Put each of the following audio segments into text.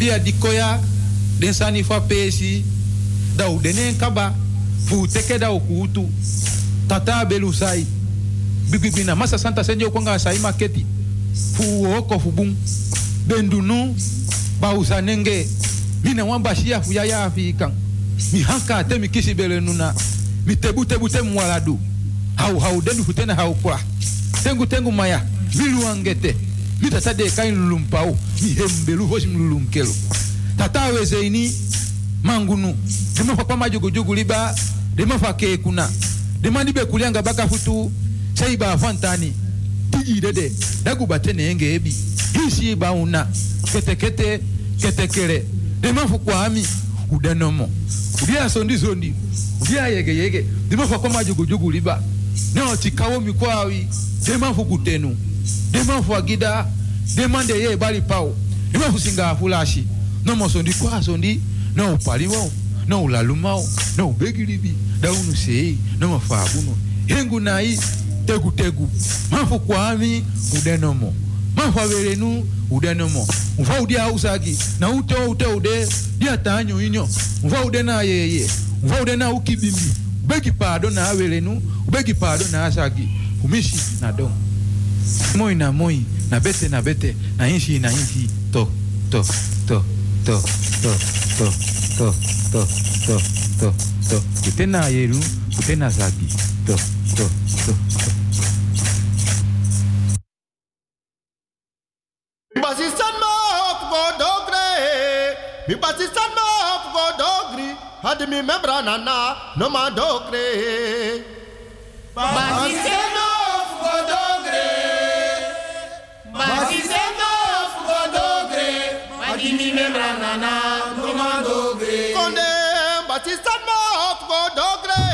bia dikoya den sani fa pesi da u denen kaba fu teke da ukutu tata belu sai bibibina masa santa senjo konga sai maketi. Fu oko fu bum bendunu ba usanenge mina wan bashia fu ya ya fi kan mi hanka te mi kisi nuna. Mi tebu tebu te hau hau denu fu tena hau kwa. Tengu tengu maya milu angete vita sadeka inlulumpao ihembelu vosimlulunkelo tatawe zeini mangunu limafa majogojogo liba limafa kekuna limandi bekulianga bakafutu seiba fantani tijidede dagubatene ebi. Hisiiba una. Ketekete ketekele limafu kwami udenomo udia sondi sondi udia yege yege. Limafa kwa wi, majogojogo liba neotikawo mikwawi limafu kutenu limanfu agida demande ye bali pawo limanfu singafu lashi nomosondi kwasondi na upali wawo na ulalumawo na ubegilibi daunu seyi nomafu abuno hengu nayi tegutegu mafu kwami udenomo mafu aberenu udenomo nfa udi ausagi na ute ute ude diatanyo inyo nfa ude na yeye nfa ude na ukibimbi ubegi pado na aberenu ubegi pado na asagi umishi na domo moi na moi na bete na bete na inshi na inshi to to to to to to to to to to to. Kutena yeru kutena zagi to to to to. Basistan ma op go dogre Mi basistan ma op go dogri Hadi mi membra nana no ma dogre. Basistan Masisendo fugo dogre, wadimi membrana na doma dogre. Konde, basisando fugo dogre.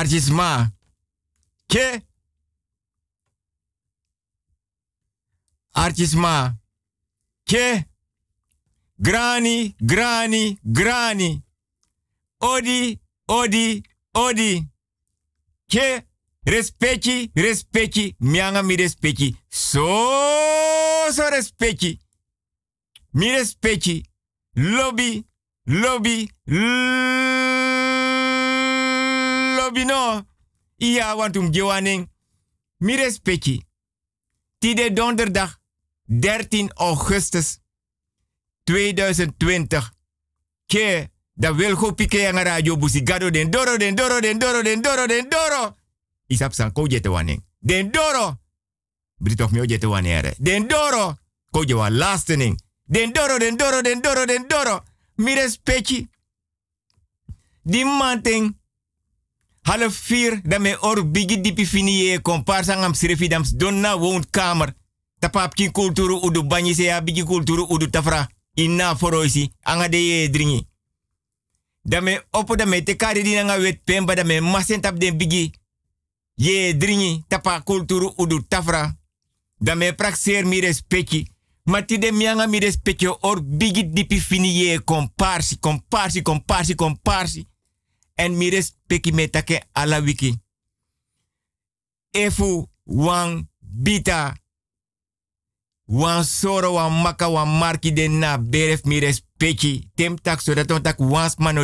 Arjisma. Ke. Arjisma. Ke. Grani, grani, grani. Odi, odi, odi. Ke. Respecti, respecti, mianga mi respecti. So, so respecti. Mi respecti. Lobby, lobby, lobby no. Iya wantum gewaning. Mi respecti. Tide donderdag 13 augustus 2020. Ke, da wil go pike aan radio busi den doro den doro den doro den doro den doro. Isap san ko jete waning. Den doro. Britof jete wanere. Den doro. Ko je lastening. Den doro, den doro, den doro, den doro. Mi respecti. Di. Half vier, me or bigi dipi fini ye komparsa ngam donna woonkamer. Tapap ki kulturu udu banyi se ya bigi kulturu udu tafra. Inna foroisi, anga de ye dringi. Da me opo da me te kari di wet pemba da me masen tap den bigi. Ye dringi, tapa kulturu udu tafra. Da me praxeer mi respecti. Mati de mianga mi respecti or bigi dipi fini ye komparsi, komparsi, komparsi. En mi respecti me take ala wiki. Efu wang bita. Wan soro wan maka wan na beref mi respecti. Tem tak so dat tak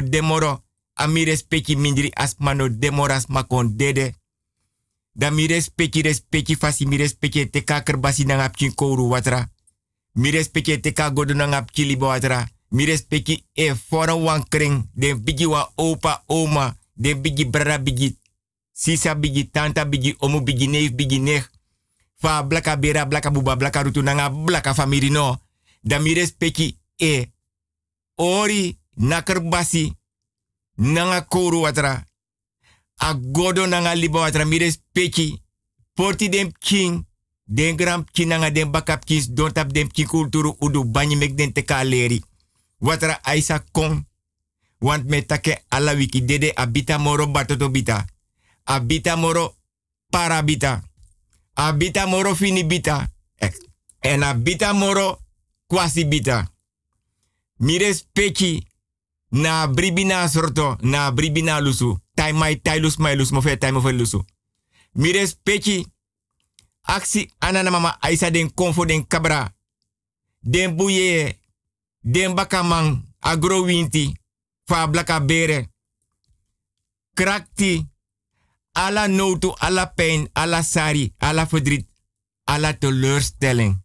demoro. A mi respecti mindri as mano demoras makon dede. Da mi respecti respecti fasi mi respecti te kaker basi na ngap watra. Mi respecti te ka godo na watra. Mi respecti e fora wan kring. Den bigi wan opa oma. Den bigi brada bigi. Sisa bigi tanta bigi omu bigi neef. Fa blaka bera blaka buba blaka rutu nanga blaka famiri no. Da mi e. Ori naker basi. Nanga kouru watra a godo nanga liba watra mi respecti. Porti dem king. Den gram king den bakap kis don tap dem udu banyi mek den te kaleri. Watra aisa kong. Want me take ala wiki dede abita moro batoto bita. Abita moro parabita. Abita moro fini bita. En abita moro kwasi bita. Mi respecti na bribina sorto na bribina lusu tai mai tai lus mai lus mo tai mo lusu. Mi respecti aksi anana mama aisa den konfo den kabra. Den buye den bakamang agro winti fa blaka. Krakti ala notu, ala pijn, ala sari, ala verdriet, ala teleurstelling.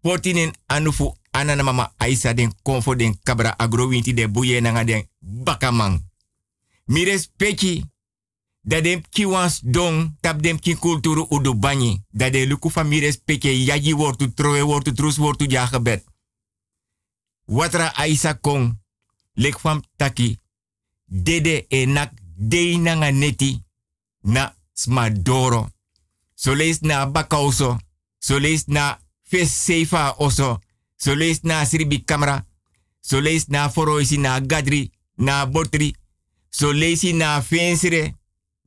Portinen anufu anana mama aisa den konfo den kabra agro winti de buye nanga den bakamang. Mi respecti dat dem ki wans don tap dem ki kulturu udu banyi. Dat de luku van mi respecti yaji wortu troe wortu trus wortu jagebed. Watra aisa kong. Lek fam taki. Dede e nak dei nanga neti. Na smadoro. So lees na bakauso. So lees na fes seifa oso. So lees na sribi kamera. So lees na foroisi na gadri. Na botri. So leesi na fensire.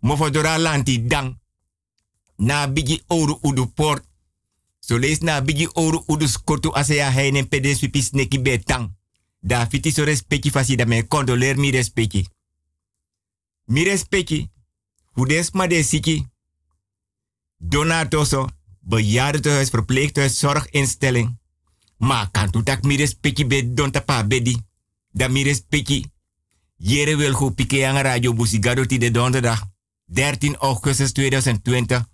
Mofodora lanti dang. Na bigi oru udu port. So lees na bigi oru udu skotu asea heinen pedes pipis neki betang. Da fiti so respecti fasi da me condoleer mi respecti. Mi respecti. Hudes ma de siki. Donatoso. Bejaardentehuis, verpleeghuis, zorginstelling. Maar kan tu tak mi respecti be don tapa bedi. Da mi respecti. Jere wil go pike radio busigado de donderdag 13 augustus 2020.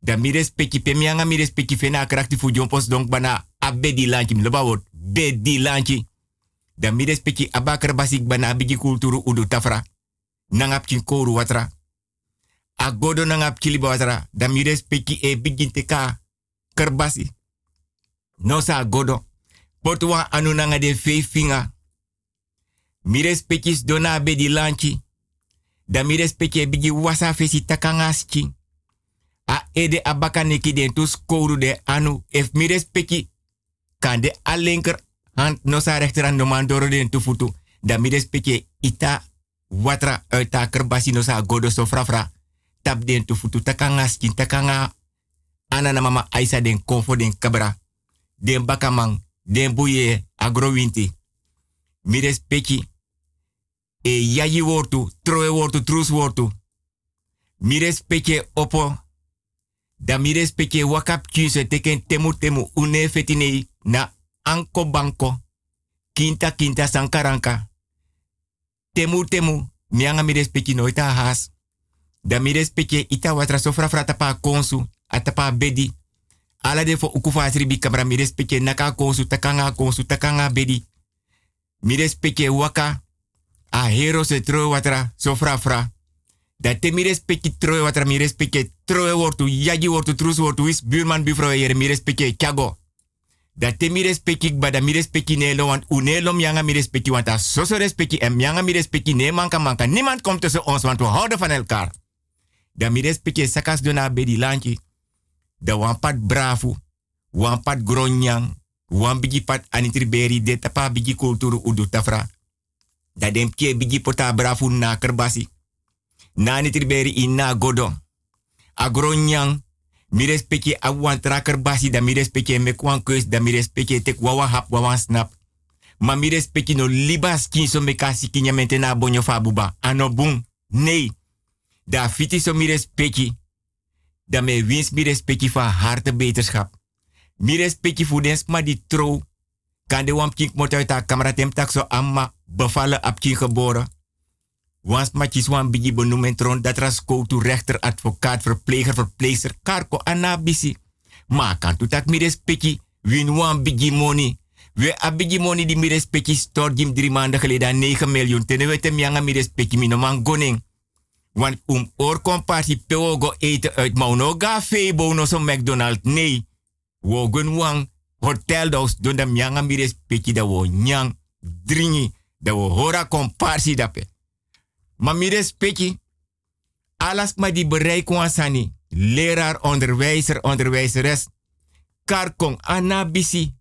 Da mi respecti pe mianga mi respecti jompos donk bana abedi lanchi mi loba word bedi lanchi. Da abakar basik bana bigi kulturu udu tafra. Nangap koru watra. Agodo nangap kiliba watra. Da mi respecti e teka kerbasi. No sa agodo. Portuwa anu nanga de fei finga. Mi dona be di lanchi. Da mi respecti bigi wasa fesi takangaschi. A ede abaka neki den tus kouru de anu. If mi respecti kan de alinker hand no sa rechterhand no man doro den tu. Da mi respecti ita watra uit ta kerbasi no sa godo so frafra. Tap den tu futu takanga skin takanga anana mama aisa den konfo den kabra. Den bakamang, den buye agrowinti. Mires peki. E yayi wortu, troe wortu, trus wortu. Peki opo. Da peki wakap kuse teken temu temu une fetine na anko banko. Kinta kinta sankaranka. Temu temu. Mianga mires peki noita has. Da mires peki ita watra sofra frata pa konsu. Atapa bedi. Ala ukufa asribi kamera mires peki naka konsu takanga konsu takanga bedi. Mires peki waka. A hero se tro watra sofra fra. Da te mi troe watra mi respecti troe wortu yagi wortu trus wortu is buurman buurvrouw hier mi respecti chago. Da te mi respecti bada mi respecti nelo want mianga mi respecti want a soso respecti en mianga mi respecti ne manka manka. Niemand komt tussen ons want we houden van elkaar. Da mi respecti sakas dona bedi lanchi. Da wan pat brafu, wan pat gronyang, wan bigi pat anitriberi de tapa bigi kulturu udu tafra. Da dem kie bigi pota brafu na kerbasi. Nani triberi ina godo. Agronyang. Mi respecte a wan tracker basi da mi respecte me kwan keus da mi respecte tek wawa hap wawa snap. Ma mi respecte no libas kin so me kasi kinya bonyo fabuba. Ano bung. Nee. Da fiti so mi respecte. Da me wins mi respecte van harte beterschap. Mi respecte voor di tro. Kan de wam kink mot uit tem tak so amma ap geboren. Wans matjes wan bigi benoemen tron dat ras to rechter, advocaat, verpleger, verpleegster, karko, anabisi. Maar kan tu tak mi respecti, win wan bigi money. We a bigi money di mi respecti store jim drie maanden geleden 9 miljoen. Tene we te mianga mi respecti mi no man goning. Want um or komparti peogo eten uit mauno ga febo no so McDonald. Nee. Wogun wang hotel dos don da mianga mi respecti da wo nyang dringi. Da wo hora komparsi dape. Maar mi respecti. Alas ma die sani. Leraar, onderwijzer, onderwijzeres. Karkong, anabisi.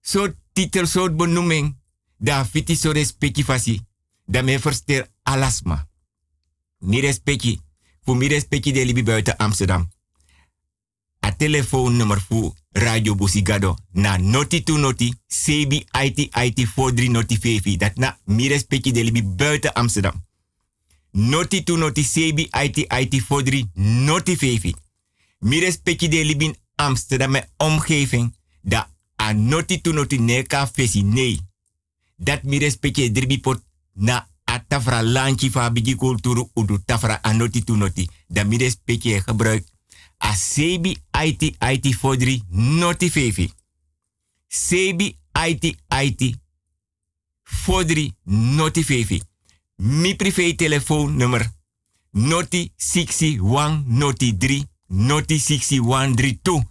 Soort titel, soort benoeming. Da fiti so respecti fasi. Da me versteer alasma. Mi respecti. Voor mi respecti de buiten Amsterdam. A telefoonnummer voor Radio Busigado na noti to noti CB IT IT 43 noti 5. Dat na mi respecti de buiten Amsterdam. Noti tu noti sebi IT IT fodri noti fevi. Mi respecti de libin Amsterdam omgeving. Da a noti tu noti neka fesi nee. Dat mi respecti dribi pot na a tafra lanchi fa bigi kulturu udu tafra a noti tu noti. Da mi respecti gebruik a sebi IT IT fodri noti fevi. Sebi IT IT fodri noti fevi. Mi privé telefoonnummer noti 61 noti 3 noti 6132.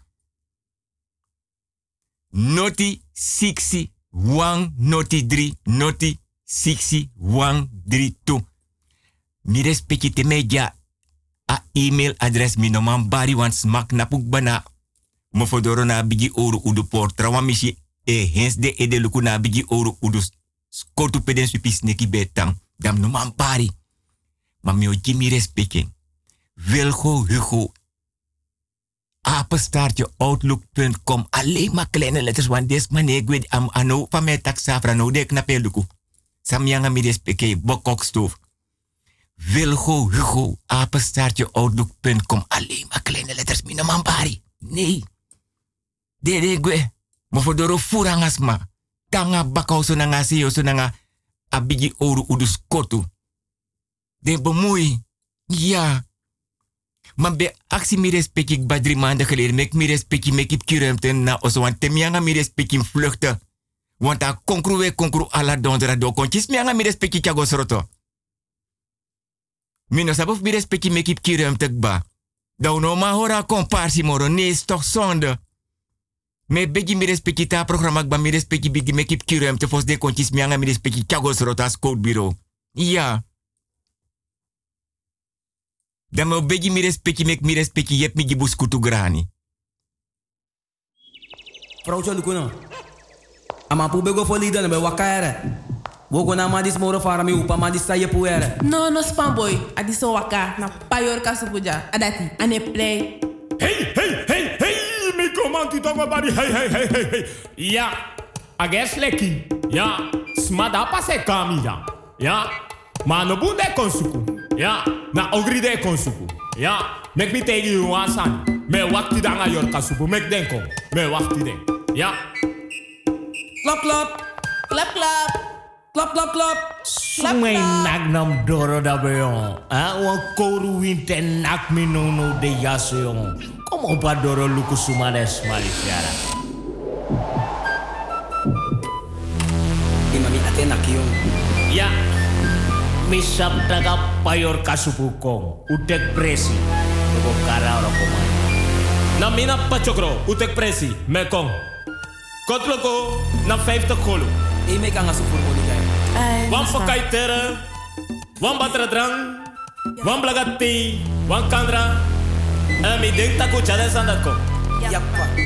Noti 61 noti 3 noti 6132. Mi respecti te media a email adres mi noman bari wan smak napuk bana. Mo fodoro na bigi oru udu portra wan misi e hens de ede luku na bigi oru udu skotu peden supis neki betang dam no man pari. Maar mi Jimmy respecting. Wilgo Hugo. Apenstaartje outlook.com. Alleen maar kleine letters, want des manier ik weet am ano van mij taxafra no de knappe luku. Samyanga mi respecte bokokstoof. Wilgo Hugo. Apenstaartje outlook.com. Alleen maar kleine letters, mi no man pari. Nee. De de gwe. De furangasma. Tanga bakau so nanga siyo so nanga abigi oru udus kotu. De bemoei. Ja. Maar bij actie mi respect ik badri maanden geleden. Mek mi respect ik mek ik kuremte na oso. Want temianga mi respect ik vluchten. Want a konkru we konkru ala dondra do kontjes. Mianga mi respect ik agos roto. Mino sabuf mi respect ik mek ik kuremte ba. Da no ma hora komparsi moro. Nee, is toch zonde. Me begi mi respecti ta programma ba mi respecti bigi me kip kirem te fos de kontjes mi anga mi respecti kagos rotas code bureau. Ja. Dan me begi mi respecti mek mi respecti yep mi gibus kutu grani. Vrouw Cholukuno. Ama pu bego foli dan be wakare. Wogo na madis moro fara mi upa madis sa ye puere. No, no spam boy. Adi so waka na payor kasupuja. Adati ane play. Hey, hey, hey, hey, mi comanti tongo bari, hey, hey, hey, hey, hey. Ja, ages leki. Ja, smada pase kami ja. Ja, ma no bunde konsuku. Ja, na ogri de konsuku. Ja, mek mi tegi you asan. Me wakti danga yor kasupu, mek denko. Me wakti den. Ja. Klap, klap. Klap, klap. Klap, klap, klap. Sumay nak nam doro da beyon. Ah, wan koru winte nak mi no no de yaso yon. Como pa doro luku sumades malisiara. Imami ate. Ya. Misap taga payor kasupukong. Utek presi. Lugo kara ora komay. Na mina pachokro, utek presi, mekong. Kotloko, na 50 kolo. E me kanga Wan pakai tere, wan batra drang, wan blagati, wan kandra. En mi denk taku.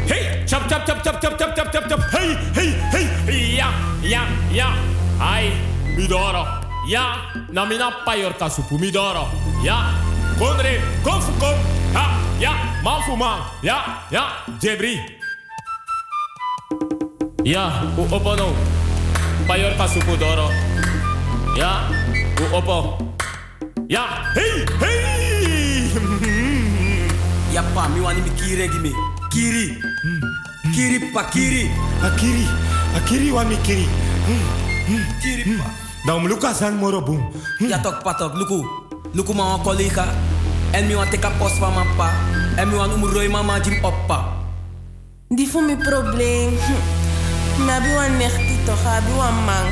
Hey, chap chap chap chap chap chap chap chap chap. Hey, hey, hey. Ja, ja, ja. Ai, midoro. Ja, na mina payor kasupu midoro. Ja, kondre, konfu kom. Ha, ja, manfu man. Ja, ja, jebri. Ja, u opo no. Payor kasupu doro. Ja, u opo. Ja, hey, hey. Yappa, mi wani mi kiri gimi. Kiri. Kiri pa kiri. Akiri, akiri wa mi kiri. Kiri pa. Dan mu luka san moro boom. Ja tok patok, luku. Luku ma wan collega. En mi wan teka post van mijn pa. En mi wan umuroi mama jim oppa. Die voor mijn probleem. Hm. Nabi wan nechti toch, abi wan man.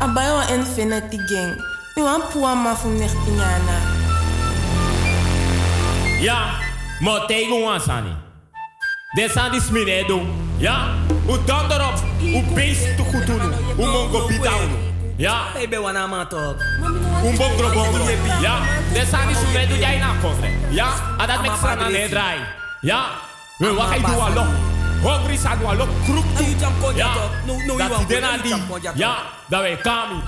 Abai wan infinity gang. Mi wan puwa ma fu nechti nyana. Ja, mo tegen wan sani. De sani smine do. Ja, u dan erop. U beest te goed doen. U mongo bitaunu. Ja, Baby wana ma tok. un bongro bongro. Ja, de sani smine do jij na kofre. Ja, adat mek sana ne drai. Ja, we wakai do alo. Hungry zijn we lok kroep toe. Ja, dat die dena. Ja, dat wij kami.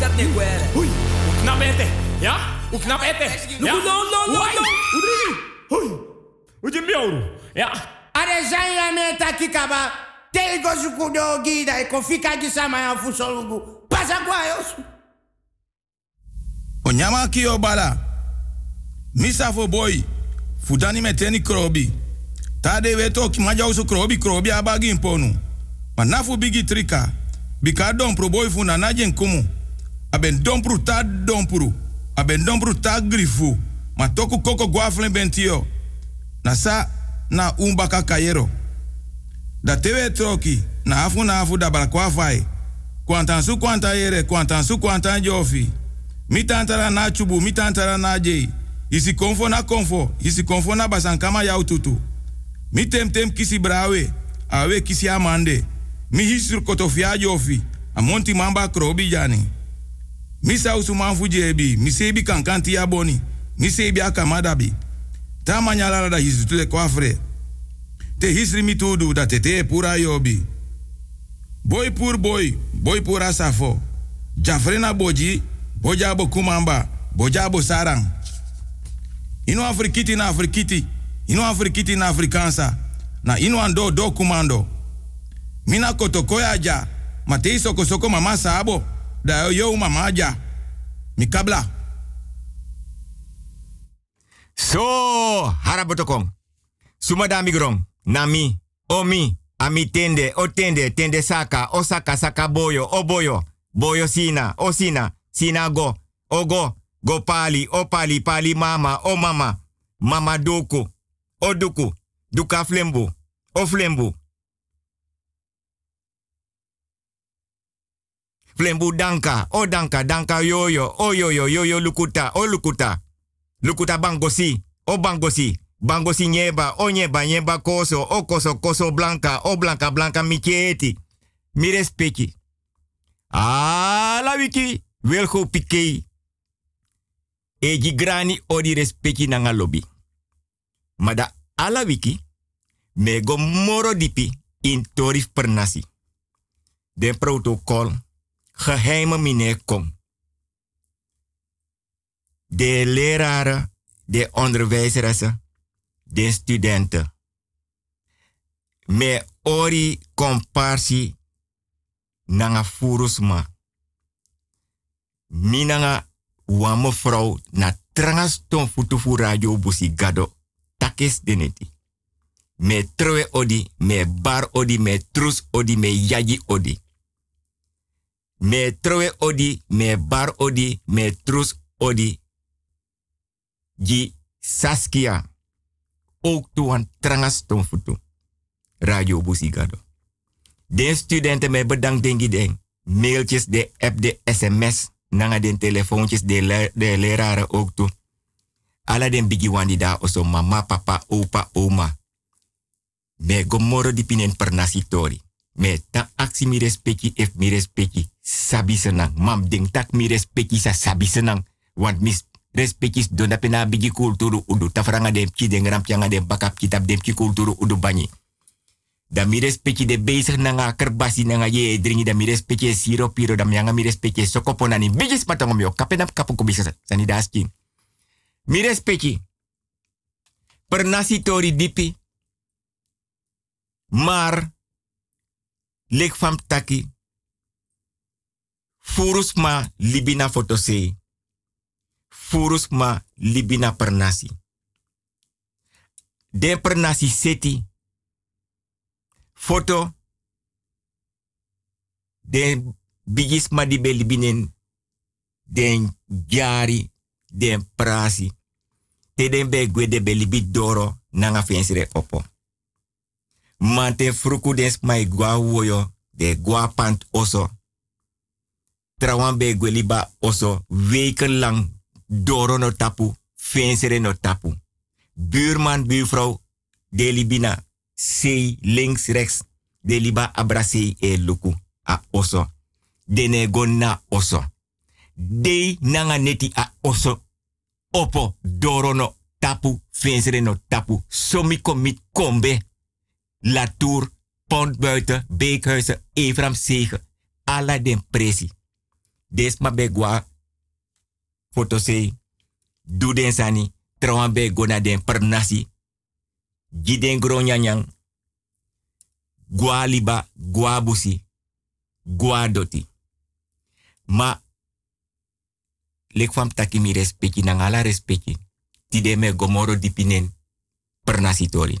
Dat niet wel. Oei, hoe knap ete. Ja. No, no, no, no. Oei, hoe je miauw. Ja. Are zijn ja met takikaba. Telgo sukudo gida e kofika gisama ya fusolugu. Pasa kwa. Onyama kiyo bala. Misa fo boy. Fudani meteni krobi. Tade weto ki maja usu krobi krobi abagi imponu. Manafu bigi trika. Bika dompro boy fu nkumu. Aben dompru ta dompru. Aben dompru ta grifu. Matoku koko guaflen bentio. Nasa na umbaka kayero. Da tewe troki. Na afu na afu da balakwa fai. Kwantan su kwanta yere, kwantan su kwantan jofi. Mi tantara na chubu, mi tantara na jei. Isi konfo na konfo, isi konfo na basankama yau tutu. Mi tem tem kisi brawe, awe kisi amande. Mi hisru kotofia jofi, amonti mamba krobi jani. Mi sausu manfu jebi, mi sebi kankanti ya boni, mi sebi akamadabi. Da hisu tule kwafre. Te hisri mi tudu pura yobi. Boy pur boy, boy pura safo. Jafrena boji, bojabo kumamba, bojabo sarang. Ino afrikiti na afrikiti, ino afrikiti na afrikansa, na ino ando do kumando. Mina kotokoya ja, matei mama sabo, da yo mama ja. Mikabla. So, harabotokong. Sumada migrong. Nami, omi, ami tende, o tende, saka, osaka, saka boyo, o boyo, sina, o sina, go, o go, pali, o pali, mama, o mama, mama doku, o duku, duka flembu, o flembu. Flembu danka, o danka, danka yoyo, o yoyo, yoyo lukuta, o lukuta. Lukuta bangosi, o bangosi. Bangosi nyeba, o nyeba, nyeba koso, o koso, koso blanca, o blanca, blanca mikieti. Mi respecti. La wiki, wel go pikei. Eji grani odi respecti nanga lobby. Mada ala wiki, mego moro dipi in torif per nasi. Den protocol, geheime mine kom. De leraren, de onderwijzeressen, de studenten. Me ori komparsi nanga furusma. Minanga wa mevrouw na trangas ton futu fu radio busi gado. Takes deneti. Me troe odi, me bar odi, me trus odi, me yaji odi. Me troe odi, me bar odi, me trus odi. Gi Saskia. Ook tuan trangas ton futu. Radio Busigado. De studenten mij bedankt dengi den. Mailtjes, de app, de sms. Nanga den telefoontjes, de, le de leraren ook toe. Alla den bigi wandi da oso mama, papa, opa, oma. Me gomoro di pinen per nasitori. Me ta aksi mi respecti ef mi respecti sabi senang. Mam ding tak mi respecti sa sabi senang. Want mis respectis don pena bigi kulturu udu. Tafranga dem ki den rampjanga dem bakap kitab dem ki kulturu udu banyi. Da mi respecti de bezig nanga kerbasi nanga ye dringi da mi respecti siro piro da mianga mi respecti sokopo nani bigis patongom yo kapena kapu kubisa sani daskin. Mi respecti. Per tori dipi. Maar lek fam taki. Furus ma libina fotose. Furus ma libina per nasi. Den per seti. Foto. Den bigis ma di be libinen. Den jari. Den prasi. Te den be gwe de be libi doro. Nanga fensire opo. Mante fruku des mai gwa woyo. De gwa pant oso. Trawan be gwe liba oso. Weken lang. Doro no tapu. Fensire no tapu. Buurman, buurvrouw. De libina. Sei links, rechts. De liba abrasei e luku. A oso. Dene gonna oso. De nanga neti a oso. Opo doro no tapu. Fensere no tapu. Somi komit kombe. Latour. Pont buiten. Beekhuizen. Evram Zegen. Alla den presi. Desma begwa. Fotosei. Doe den sani. Trouwan den per nasi. Giden gronyanyang. Gwa liba. Gwa busi. Gwa doti. Ma. Lek fam taki mi respecti nang ala respecti. Tide me gomoro dipinen. Per nasi tori.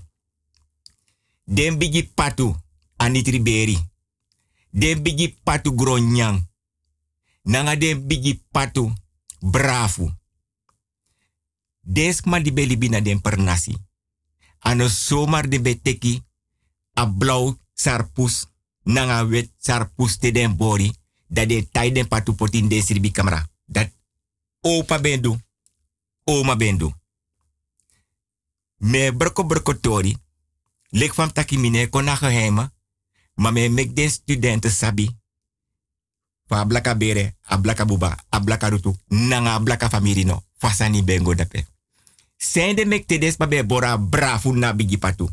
Den bigi patu. Anitri beri. Den bigi patu gronyang. Nanga den bigi patu. Brafu. Desma di beli bina den per. Ano somar de beteki. A blau sarpus. Nanga wet sarpus te den bori. Dat de tai den patu potin de sribi kamera. Dat opa bendu. Oma bendu. Me broko broko tori. Lek van taki mine kona geheime. Maar me mek den studenten sabi. Fa blaka bere, a blaka buba, a blaka rutu, nanga a blaka famiri no. Fasani bengo dape. Zijn de mek tedes pa be bora brafu na bigi patu.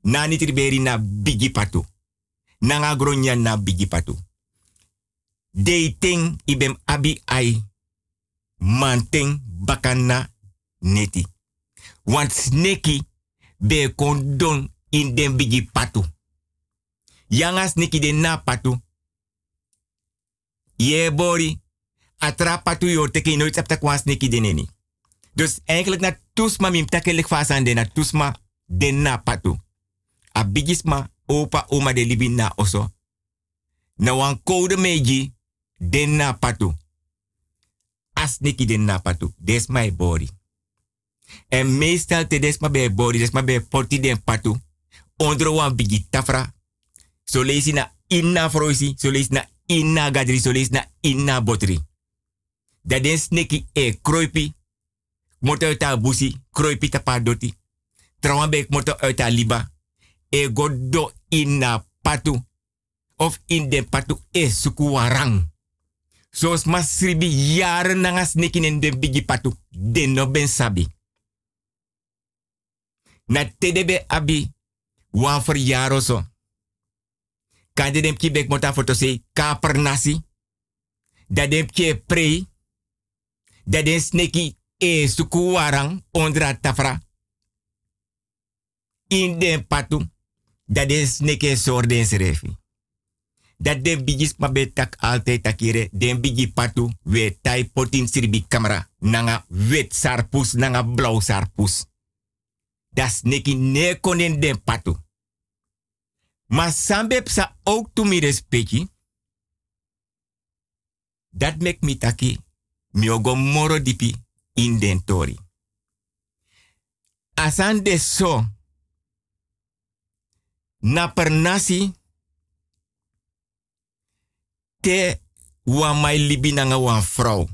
Na ni triberi na bigi patu. Nanga gronya na bigi patu. Dating ibem abi ai. Manteng bakana neti. Want sneki be kondon in den bigi patu. Yanga sneki de na patu. Ye bori. Atra patu yo teke nooit apta kwa sneki de neni. Dus eigenlijk na tusma mim takelik fasan de na tusma de na patu. A bigisma opa oma de libi na oso. Na wan code meji de na patu. As niki de na patu. Des my body. En meestal te des ma be body, des ma be porti den patu. Ondro wan bigi tafra. So na inna froisi, so na inna gadri, so na inna botri. Da den sneki e kroipi. Moto uit busi, kroipi tapa doti. Trouwan bek moto uit liba. E godo inna patu. Of in den patu e suku warang. Sos masribi jaren nanga sneki in den bigi patu. Den no ben sabi. Na tedebe abi. Wan verjaro so. Kan de dem kibek mota foto se kaper nasi. Dat dem ke prei. Dat den sneki e suku warang ondra tafra. In den patu. Dat den sneke sor den serefi. Dat den bigis ma betak altijd takire. Den bigi patu we tai potin sirbi kamera. Nanga wet sarpus, nanga blauw sarpus. Das neki ne konen den patu. Maar sambe psa ook tu mi respecti. Dat mek mi taki mi ogo moro dipi in den tori. Asan de so. Na per nasi. Te wa mai libi nanga wan vrouw.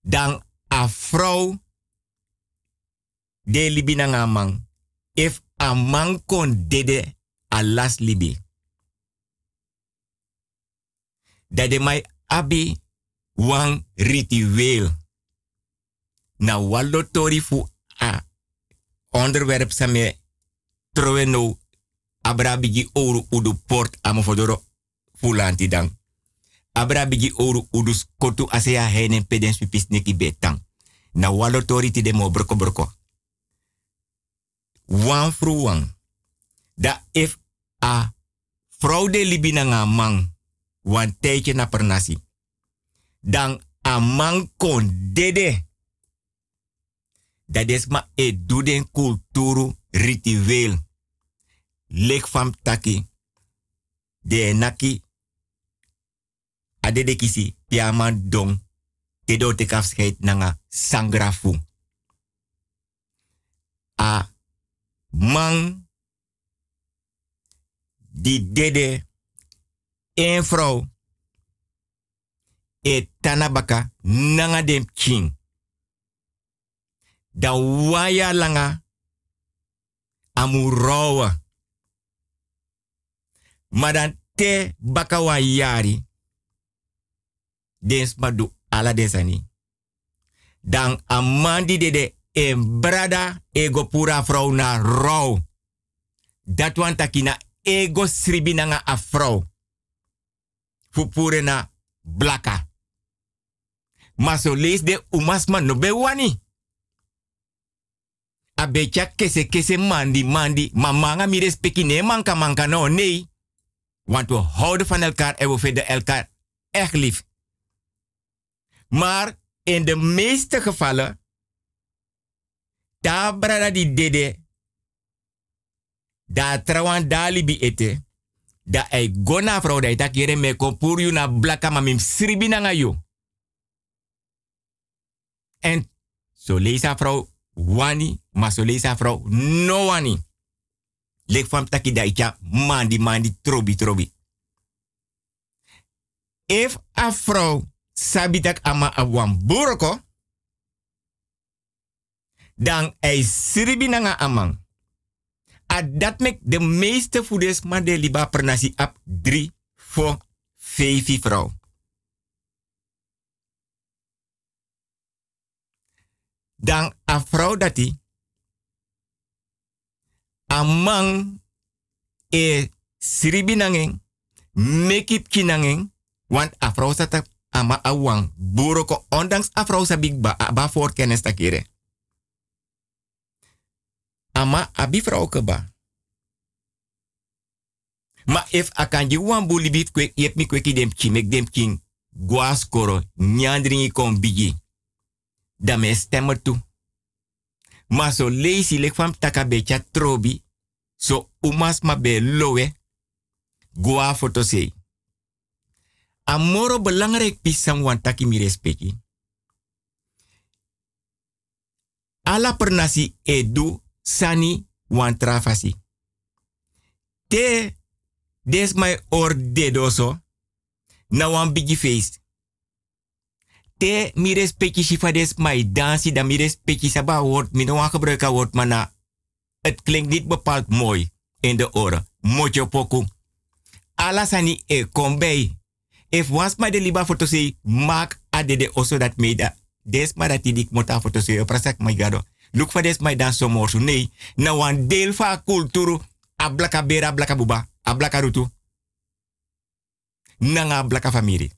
Dan a vrouw de libi nanga man. If a man kon dede a las libi. Dat de mai abi wan ritueel. Na wallo tori fu a onderwerp same trowe no abra bigi oru udu port amofodoro fulanti dan. Abra bigi oru udu skotu asea henen pedens pipis neki betang. Na wallo tori ti de mo broko broko. Wan fru wan. Da if a vrouw de libi na nga man wan tijdje na per nasi. Dan a man kon dede. Dat is e do den kulturu ritueel. Lek fam taki. De naki. Ade de kisi piaman dong. Te do te kafscheid nanga sangrafu. A man die dede een vrouw e tanabaka nanga dem king. Dan waya langa amurowa. Maar te baka yari. Dens madu ala desani. Dan amandi dede en brada ego pura vrouw na rouw. Dat wan takina ego sribi nanga a vrouw. Fupure na blaka. Maar zo lees de umasma no be wani. A becha kese kese mandi mandi. Ma manga mi respecti ne manka manka no nee. Want we houden van elkaar en we vinden elkaar echt lief. Maar in de meeste gevallen, daar brada die dede, daar trouwan dalibi ete, da ai gona vrouw da ita kere me na blaka ma mim sribi na ngayo. En so leesa vrouw wani, ma so leesa vrouw no wani. Lek fam taki da ita mandi mandi trobi trobi. If a vrouw sabitak ama awan burko, dan ai sribi na nga amang. A dat mek de meeste voeders maar de liba per nasi ap 3 voor 5 vrouw. Dan a vrouw dat die a man e sribi nangen mekip kinangen want a vrouw zat ama awang buroko ondanks a vrouw sa big ba ba voor kennis takere. Ama abi vrouw keba. Ma if akanji wan buli bif kwek yep mi dem chimek dem king guas koro nyandringi kon bigi. Da me stemmer toe. Ma so lazy lek fam taka trobi. So umas ma be lowe. Gua foto sei. Amoro belangrijk pisang wan taki mi respecti. Ala pernasi edu sani wan trafasi. Te des my or dedoso na wan bigi feest. Te mi respecti shifa des my dansi da mi respecti saba woord mi no wan gebruiken woord het klinkt niet bepaald mooi in de oren. Mojo poku. Ala sani e kombei. If was my de liba foto say maak adede also dat meda. Des maar dat dik mota foto say prasak my gado. Look for this my dan so morsu. Nee, na wan deel van kulturu ablaka bera ablaka buba ablaka rutu. Nanga blaka familie.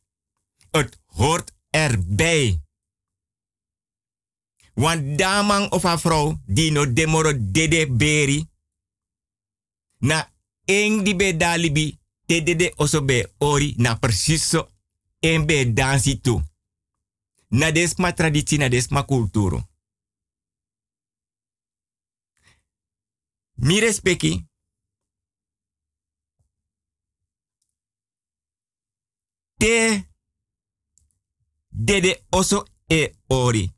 Het hoort erbij. Want damang of a vrouw die no demoro dede beri. Na eng di be dalibi te dede oso be ori na zo en be dansi tu. Na desma traditie, na desma kulturo. Mi respecti. Te dede oso e ori.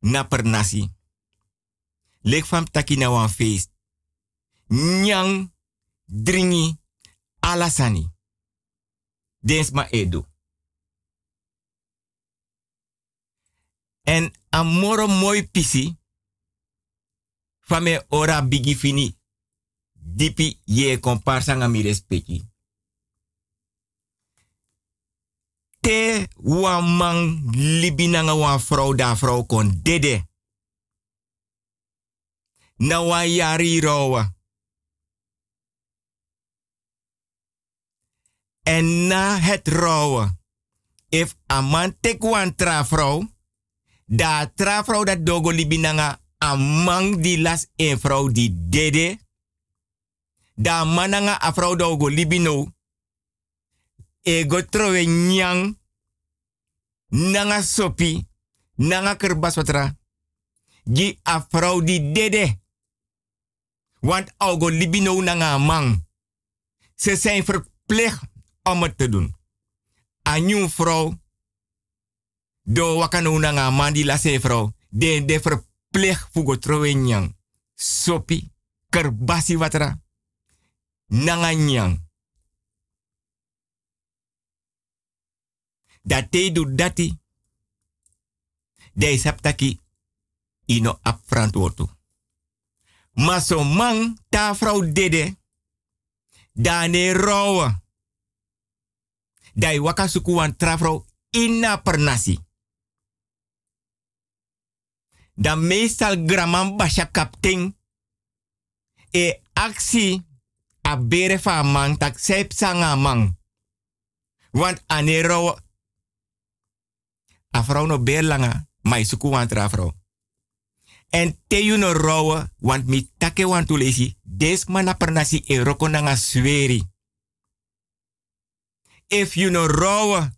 Na per nasi. Lek fam wan feest. Nyang, dringi, alasani. Dens ma edu. En amoro moi pisi. Fame ora bigi fini. Dipi ye komparsa nga mi respecti. Te wan man libina nga wan vrouw da vrouw kon dede. Na wan. En na het rouwen, if a man tek wan tra vrouw, da tra vrouw dat dogo libinanga a man di las een vrouw die dede, da mananga a vrouw dogo libino, ego trowe nyang, nanga sopi, nanga kerbas watra, gi a vrouw die dede. Want ogo libino nanga man. Ze zijn verplicht om het te doen. A nieuw vrouw, do wakano na nga man die la se vrouw, de de verplicht fugo trowe nyang. Sopi, kerbasi watra, nanga nyang. Dat te do dati, de saptaki, ino ap verantwoord Maar zo man, ta vrouw dede, dane rouwen dai waka suku wan trafro inna per nasi. Dan meestal graman basha kapting e aksi a bere fa man tak sep. Want anero a vrouw no beer langa, mai suku wan trafro. En te no rowe, want mi take tu lesi, des mana per nasi e roko nanga sweri if you no rowe,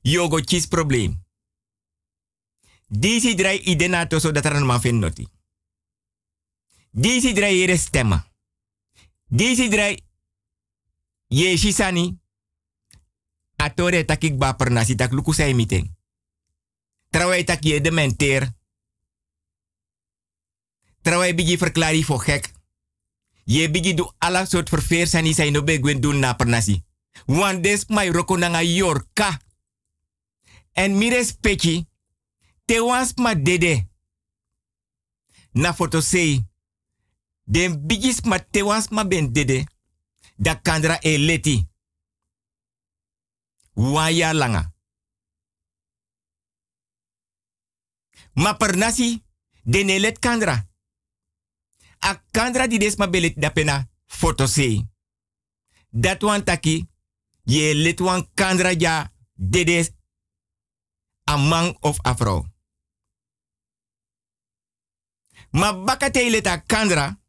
you go chis probleem. Disi drai idena to so dat een man vindt noti. Disi drai hier stemmen. Disi drai ye shisani. Atore takik ba per nasi tak luku say meeting. Terwijl tak je de menteer. Terwijl bigi verklari voor gek. Je bigi du ala soort verveer sani sai no begwen doen na pernasi. Want des mai yorka. En mi respecti, te wans ma dede. Na foto sei. Den bigis ma te wans ma ben dede. Da kandra e leti. Waya langa. Ma pernasi, den e let kandra a kandra di des ma belit da pena foto se. Dat wan taki, je lit wan kandra ja dedes a man of a vrouw. Ma kandra,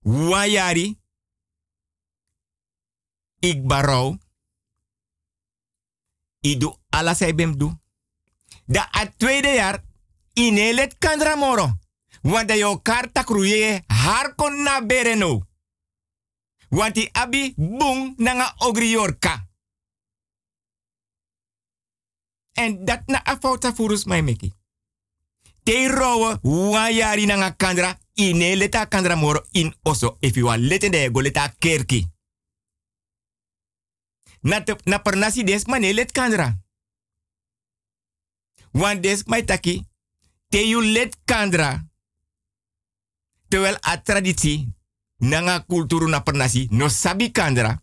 wayari, ik ala. Da a tweede jaar, inelet kandra moro. Want de yo karta kruye har kon na bereno. Want die abi bung nanga ogri yorka. En dat na afouta furus mai meki. Te rowe wayari nanga kandra ine leta kandra moro in oso if you want lete de go leta kerki. Na, na pernasi des mane let kandra. Want des mai taki te you let kandra terwijl a traditie nanga kulturu na pernasi no sabi kandra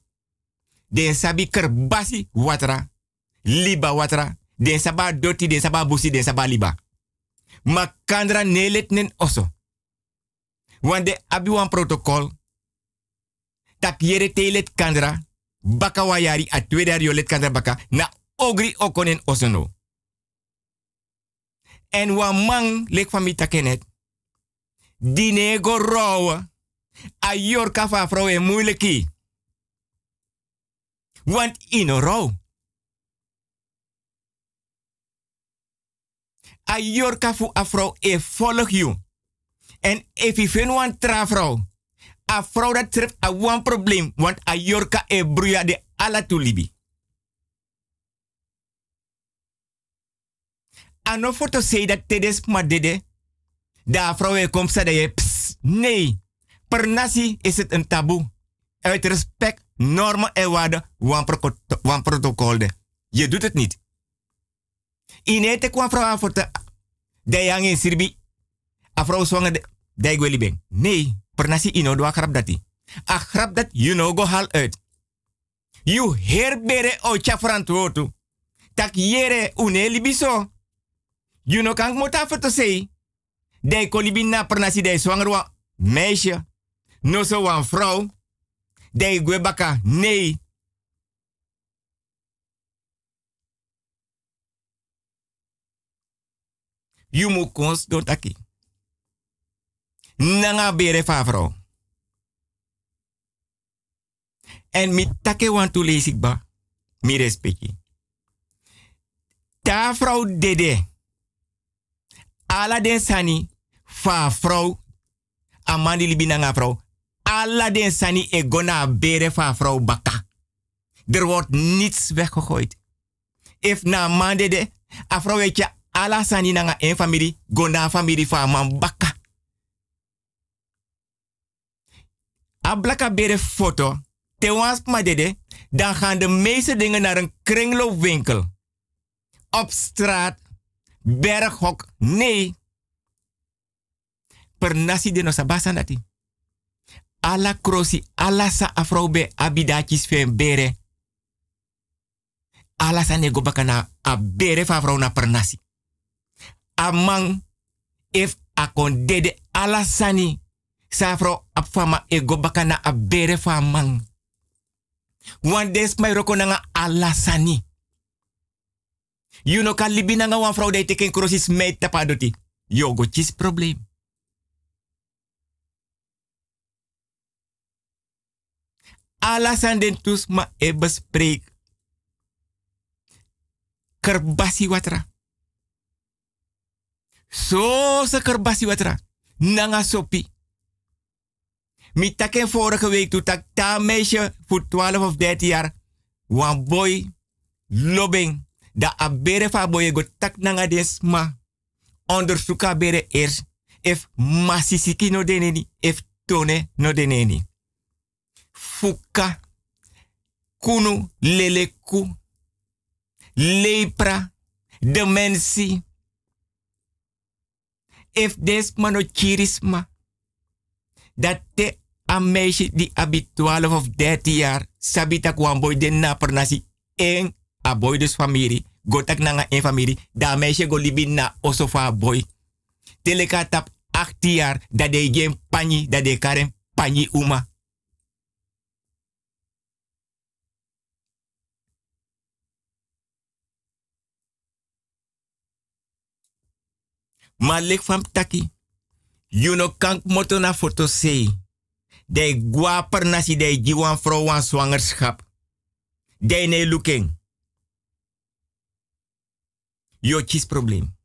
den sabi kerbasi watra liba watra den saba doti den saba busi den saba liba ma kandra nelet nen oso want de abi wan protocol Tak yere telet kandra. Baka wayari a tweede yolet kandra baka. Na ogri okonen osono. En wa man lek van takenet. Dinego rouwe. A yorka van vrouw en moeilijkie. Want in een rouw. A yorka fu a vrouw e volg you. En if je vindt een tra vrouw. A vrouw dat treft a one probleem. Want a e bruya de ala tulibi. Ano voor te zeggen dat tedes maar dede. Da vrouw e komt zeggen je ps. Nee. Per nasi is het een taboe. Uit respect, normen en waarden, wan protocol. Je doet het niet. Inete kwam vrouw aan voor te... De yang in Sirbi. A vrouw zwanger de... De ik. Nee. Per nasi ino doa grap dati. A grap dat you know go hal uit. You herbere o chafrantuotu. Tak yere une biso. You know kan mota voor te zeggen. De kolibina per nasi de zwanger wa meisje. No so wan vrouw. De gwebaka, nee. You moet kons don taki. Nanga bere fa. En mi take wan tu lees ba. Mi respecti. Ta vrouw dede. Ala den sani fa vrouw. Amandi libi nanga vrouw alla den sani e gona bere van vrouw Baka. Er wordt niets weggegooid. If na mande de, a vrouw weet je, alla sani nanga een familie, gona familie van man Baka. A blaka bere foto, te wans ma dan gaan de meeste dingen naar een kringloopwinkel. Op straat, berghok, nee. Per nasi de no sabasa nati ala krosi, ala sa afrobe abidakis fen bere. Ala sa nego bakana a bere fa afro na pernasi. Amang if akon dede ala sani sa afro apfama ego bakana a bere fa mang. Wan des mai ala sani. You know kan libi nanga wan vrouw dat teken krosis mei tapadoti. Chis probleem. den tus ma e bespreek. Kerbasi watra. Zo se kerbasi watra. Nanga sopi. Mi taken vorige week toen tak ta meisje voor 12 of 13 jaar. Wan boy lobing. Da abere fa boy go tak nanga desma. Onderzoek bere eerst. If masisiki no deneni. If tone no deneni fuka, kunu, leleku, lepra, dementie. If des mano chirisma, dat te een die abi 12 of 13 jaar, sabita kwam boy den na pernasi, en a boy dus familie, gotak nanga een familie, da meisje go na osofa boy. Teleka tap 18 jaar, dat de geen pani, dat de karen pani uma. Lik van taki. You no kan moto na foto sei. De guaper nasi de jiwan aan zwangerschap. De ne looking. Yo chis probleem.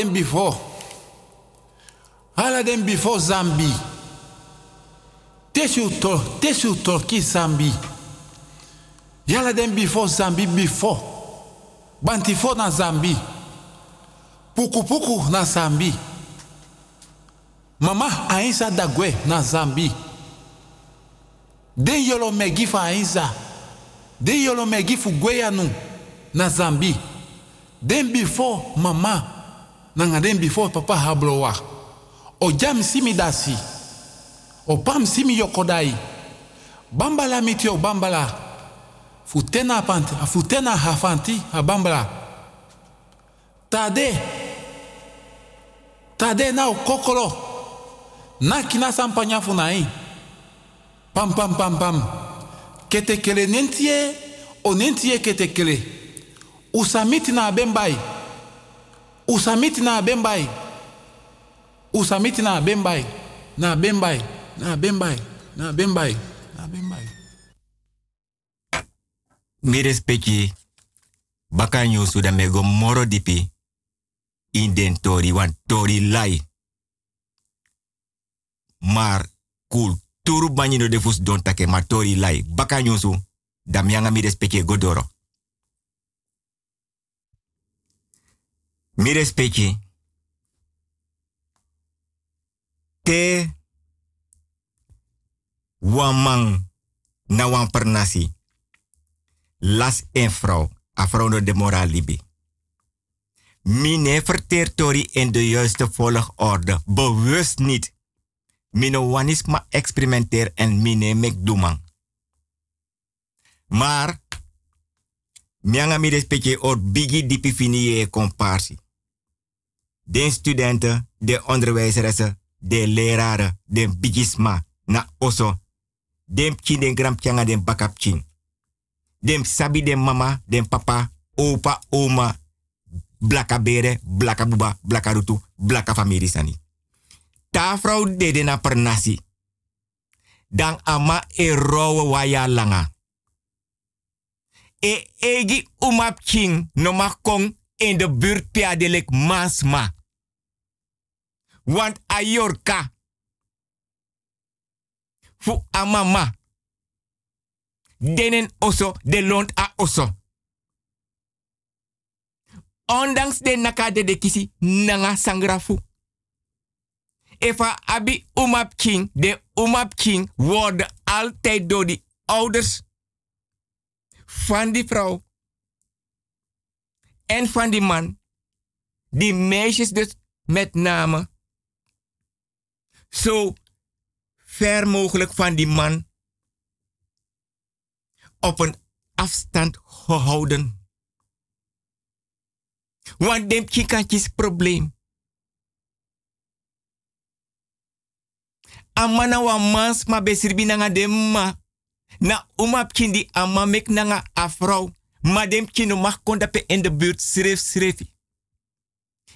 Den before. Hala den before Zambi. Tesu to, tesu torki Zambi. Yala den before Zambi before. Bantifo na Zambi. Puku puku na Zambi. Mama ainsa dagwe na Zambi. Den yolo megi fa ainsa. Den yolo megi fu gweyanu na Zambi. Den before mama. Nanga den before papa hablowa. O jam simi dasi. O pam simi yokodai. Bambala mitio bambala. Futena panti, a futena hafanti, a bambala. Tade. Tade na o kokolo. Na kina sampanya funai. Pam pam pam pam. Kete kele nentie, o nentie kete kele. Usamiti na bembai. Usamiti na bembai. Usamiti na bembai. Na bembai. Na bembai. Na bembai. Na bembai. Mi respecti bakanyo suda mego moro dipi in den tori wan tori lai. Maar kulturu banyino de fus don take ma tori lai. Bakanyo su da mianga mi godoro. Mi respecti te wan man na wan per nasi. Las en vrouw, a de moral libi. Mine verteert tori in de juiste volgorde, bewust niet. Mine wanisma experimenteer en mine mek doeman. Maar, mianga mi respecte or bigi dipi fini e comparsi. De studenten, de onderwijzeressen, de leraren, de bigisma, na oso. Dem chin den gram tjanga den chin. Dem sabi den mama, den papa, opa, oma, blaka bere, blaka buba, blaka rutu, blaka sani. Ta vrouw dede na per nasi. Dan ama e rowe waya langa. E egi umap king no makong in de buurt piadelek masma. Want ayorka. Fu amama. Denen oso de lont a oso. Ondanks de nakade de kisi nanga sangrafu. Efa abi umap king, de umap king worden altijd door die ouders van die vrouw en van die man, die meisjes dus met name, zo ver mogelijk van die man op een afstand gehouden. Want dem kikantjes probleem. Amana wa mans ma besirbi nanga dem ma. Na umap kindi amma mek nanga afrouw. Ma dem kino mag in de buurt schreef schreef.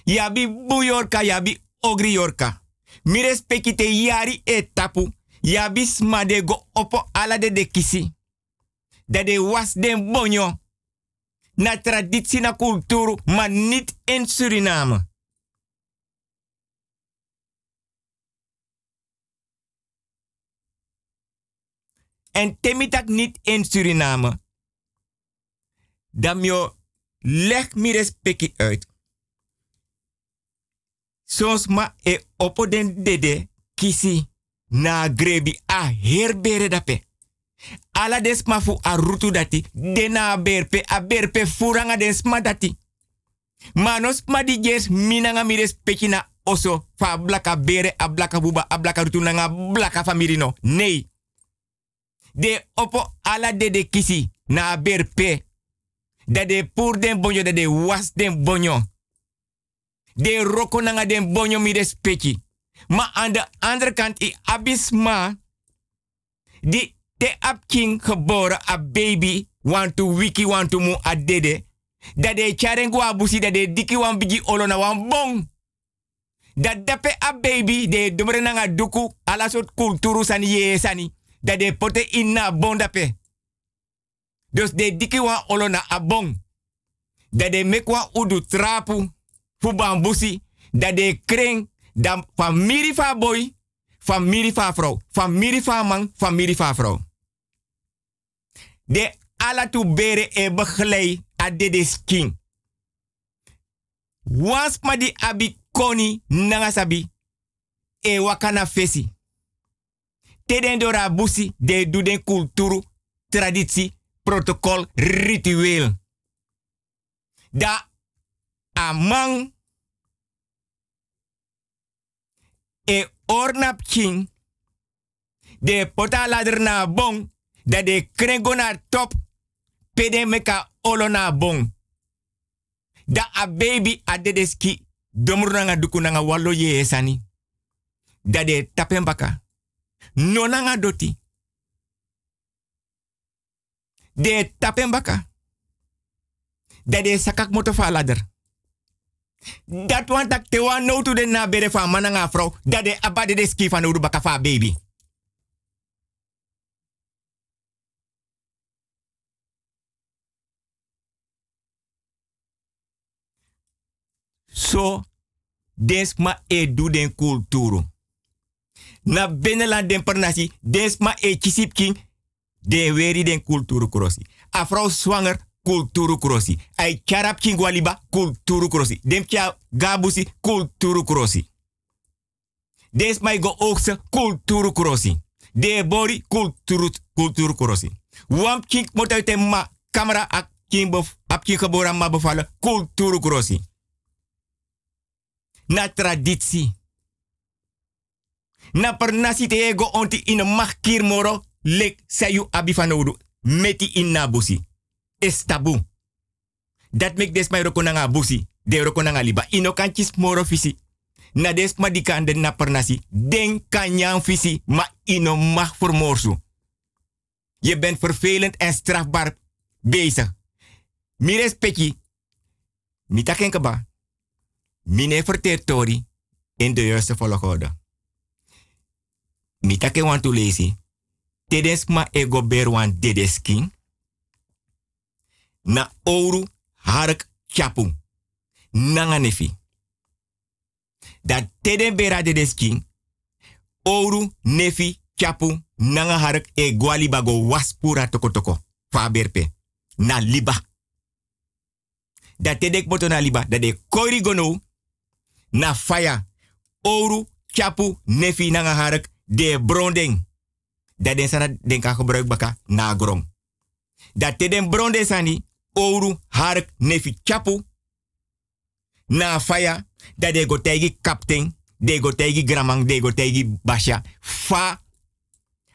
Yabi buyorka, yabi ogri yorka. Mi respecte yari e tapu. Yabi smade go opo ala de de kisi. Dat de was den bonyo. Na traditie na cultuur, maar niet in Suriname. En temitak niet in Suriname. Je leg mi respecti uit. Soms ma e opo den dede kisi na grebi a herbere dape. Ala fu a rutu dati. Dena berpe a berpe furanga ma dati. Manos ma di jes minanga mi respecti na oso fa blaka bere a blaka buba a blaka rutu nanga blaka famirino. Nee. De opo ala de de kisi na berpe. Dat de pur den bonyo, dat de was den bonyo. De roko nanga den bonyo mi respecti. Maar aan de andere kant, i abisma, die te ap king geboren, a baby, want to wiki, want to mu a dede. Dat de charengu abusi, dat de diki wan bigi olo na wan bong. Dat dape a baby, de dumre nanga duku, ala sot kulturu sani ye sani. Dat de pote inna bon dape. Dus de diki wan olo na a bong. Dat de mek wan udu trapu. Fuban busi. Dat de kring. Dan familie van boy. Van vrouw. Familie van man. Familie van vrouw. De ala tu bere e begeleid a de de skin. Wans ma di abi koni nangasabi. E wakana fesi. Teden dora busi de du den kulturu, traditie, protocol, ritueel. Da amang e ornap de pota na bon da de krengo na top pede meka bon da a baby a dedeski domru nga duku esani da de tapen baka no nga doti de tapen baka. Da de sakak moto fa ladder dat want tak te wan no to de na bere fa mananga vrouw. Dat de abade de ski van uru baka fa baby. So, desma e du den kulturu. Na binnenland den pernasi, desma e kisip king, de weri den kulturu krosi. A vrouw zwanger, kulturu krosi. Ai charap king waliba, kulturu krosi. Dem gabusi, kulturu krosi. Desma go oogse, kulturu. De bori, kulturu, kulturu krosi. Wam king moet ma camera ak king bof, ap ma bevallen, kulturu na traditie. Na per ego onti in een magkir moro lek sayu abifanodu meti in na busi. Es tabu. Dat mek des mai roko nanga busi. De roko nanga liba. Ino kanchis moro fisi. Na des ma di nasi. Den kanyang fisi. Ma ino mag vermorsu. Je bent vervelend en strafbaar bezig. Mi respecti. Mi taken kaba. Mine verteert tori in de juiste volgorde. Mita ke want to lezi. Tedes ma ego ber wan dedeskin. Na oru hark chapu. Nanga nefi. Dat teden bera dedeskin. Oru nefi chapu nanga hark e gwali bago waspura toko toko. Fa berpe. Na liba. Dat tedek moto na liba. Dat de kori gono na faya. Oru, chapu, nefi nanga hark, de bronding. Dat den sana den kan gebruik baka na grom. Dat te den bronde sani, oru, hark, nefi, chapu. Na faya, dat de go tegi kapten, de go tegi gramang, de go basha. Fa,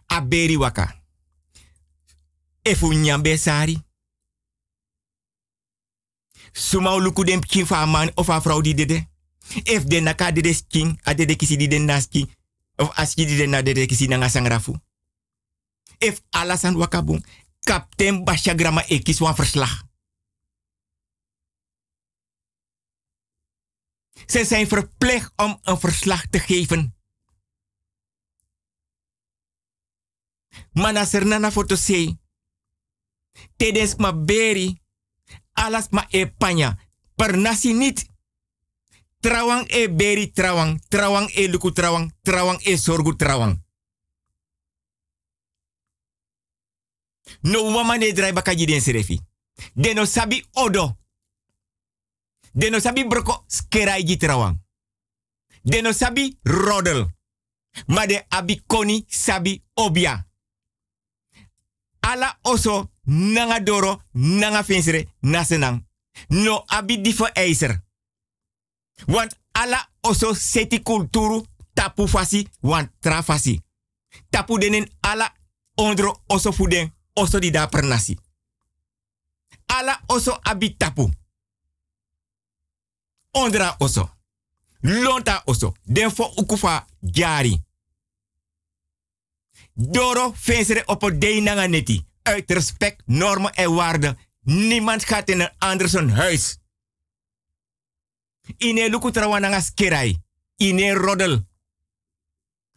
aberi waka. Efu nyambe sari. Suma luku dem kin fa man of a die dede. If de naka de skin, a de kisi di den naski, of aski di den na. If alasan wakabung, kapten Basha Grama ekis wan verslag. Ze zijn verplicht om een verslag te geven. Maar er nana foto sei. Tedes ma beri, alas ma e panya, per nasi niet. Trawang e beri trawang, trawang e luku trawang, trawang e sorgu trawang. No wama ne drai baka den serefi. Deno sabi odo. Deno sabi broko skerai gi trawang. Deno sabi rodel. Ma de abi koni sabi obia. Ala oso nanga doro nanga finsere nasenang. No abi difo eiser. Want ala oso seti kulturu tapu fasi want trafasi. Tapu denen ala ondro oso fuden oso di da nasi. Ala oso abi tapu. Ondra oso. Lonta oso. Den fo ukufa jari. Doro fensere op de nanga neti. Uit respect, normen en waarden. Niemand gaat in een ander zijn huis. Ine luku trawananga skerai. Ine rodel.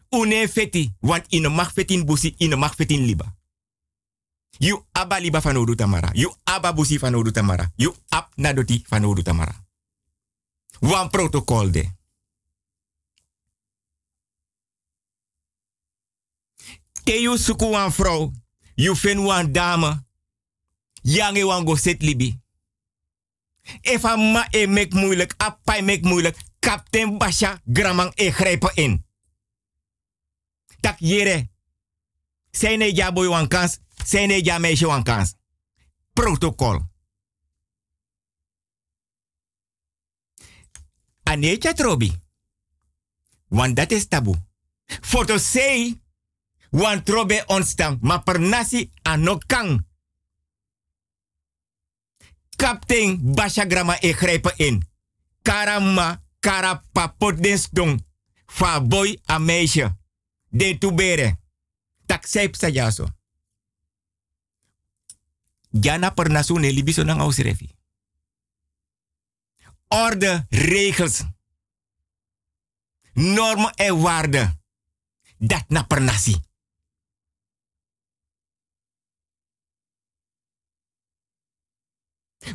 Une feti. Want ine mag fetin busi, ine mag fetin liba. You aba liba van odu tamara. You aba busi van odu tamara. You ab nadoti van odu tamara. Wan protocol de. Te you suku wan vrouw. You fin wan dame. Yange wan go set libi. If a ma e mek moeilijk, a pai mek moeilijk, kapten Basha gramang e grijpen in. Tak jere. Zijn ne ja boy wan kans, zijn ne ja. Protocol. Anecha trobi. Want dat is taboe. Voor te say, wan trobe ontstaan, maar per nasi anokang. Kapten Basha Grama e in. Karama, karapapot den stong. Fa boy a meisje. De tubere. Tak jaso. Jana per nasu ne libiso nang ausrefi. Orde, regels. Normen en waarden. Dat na per nasi.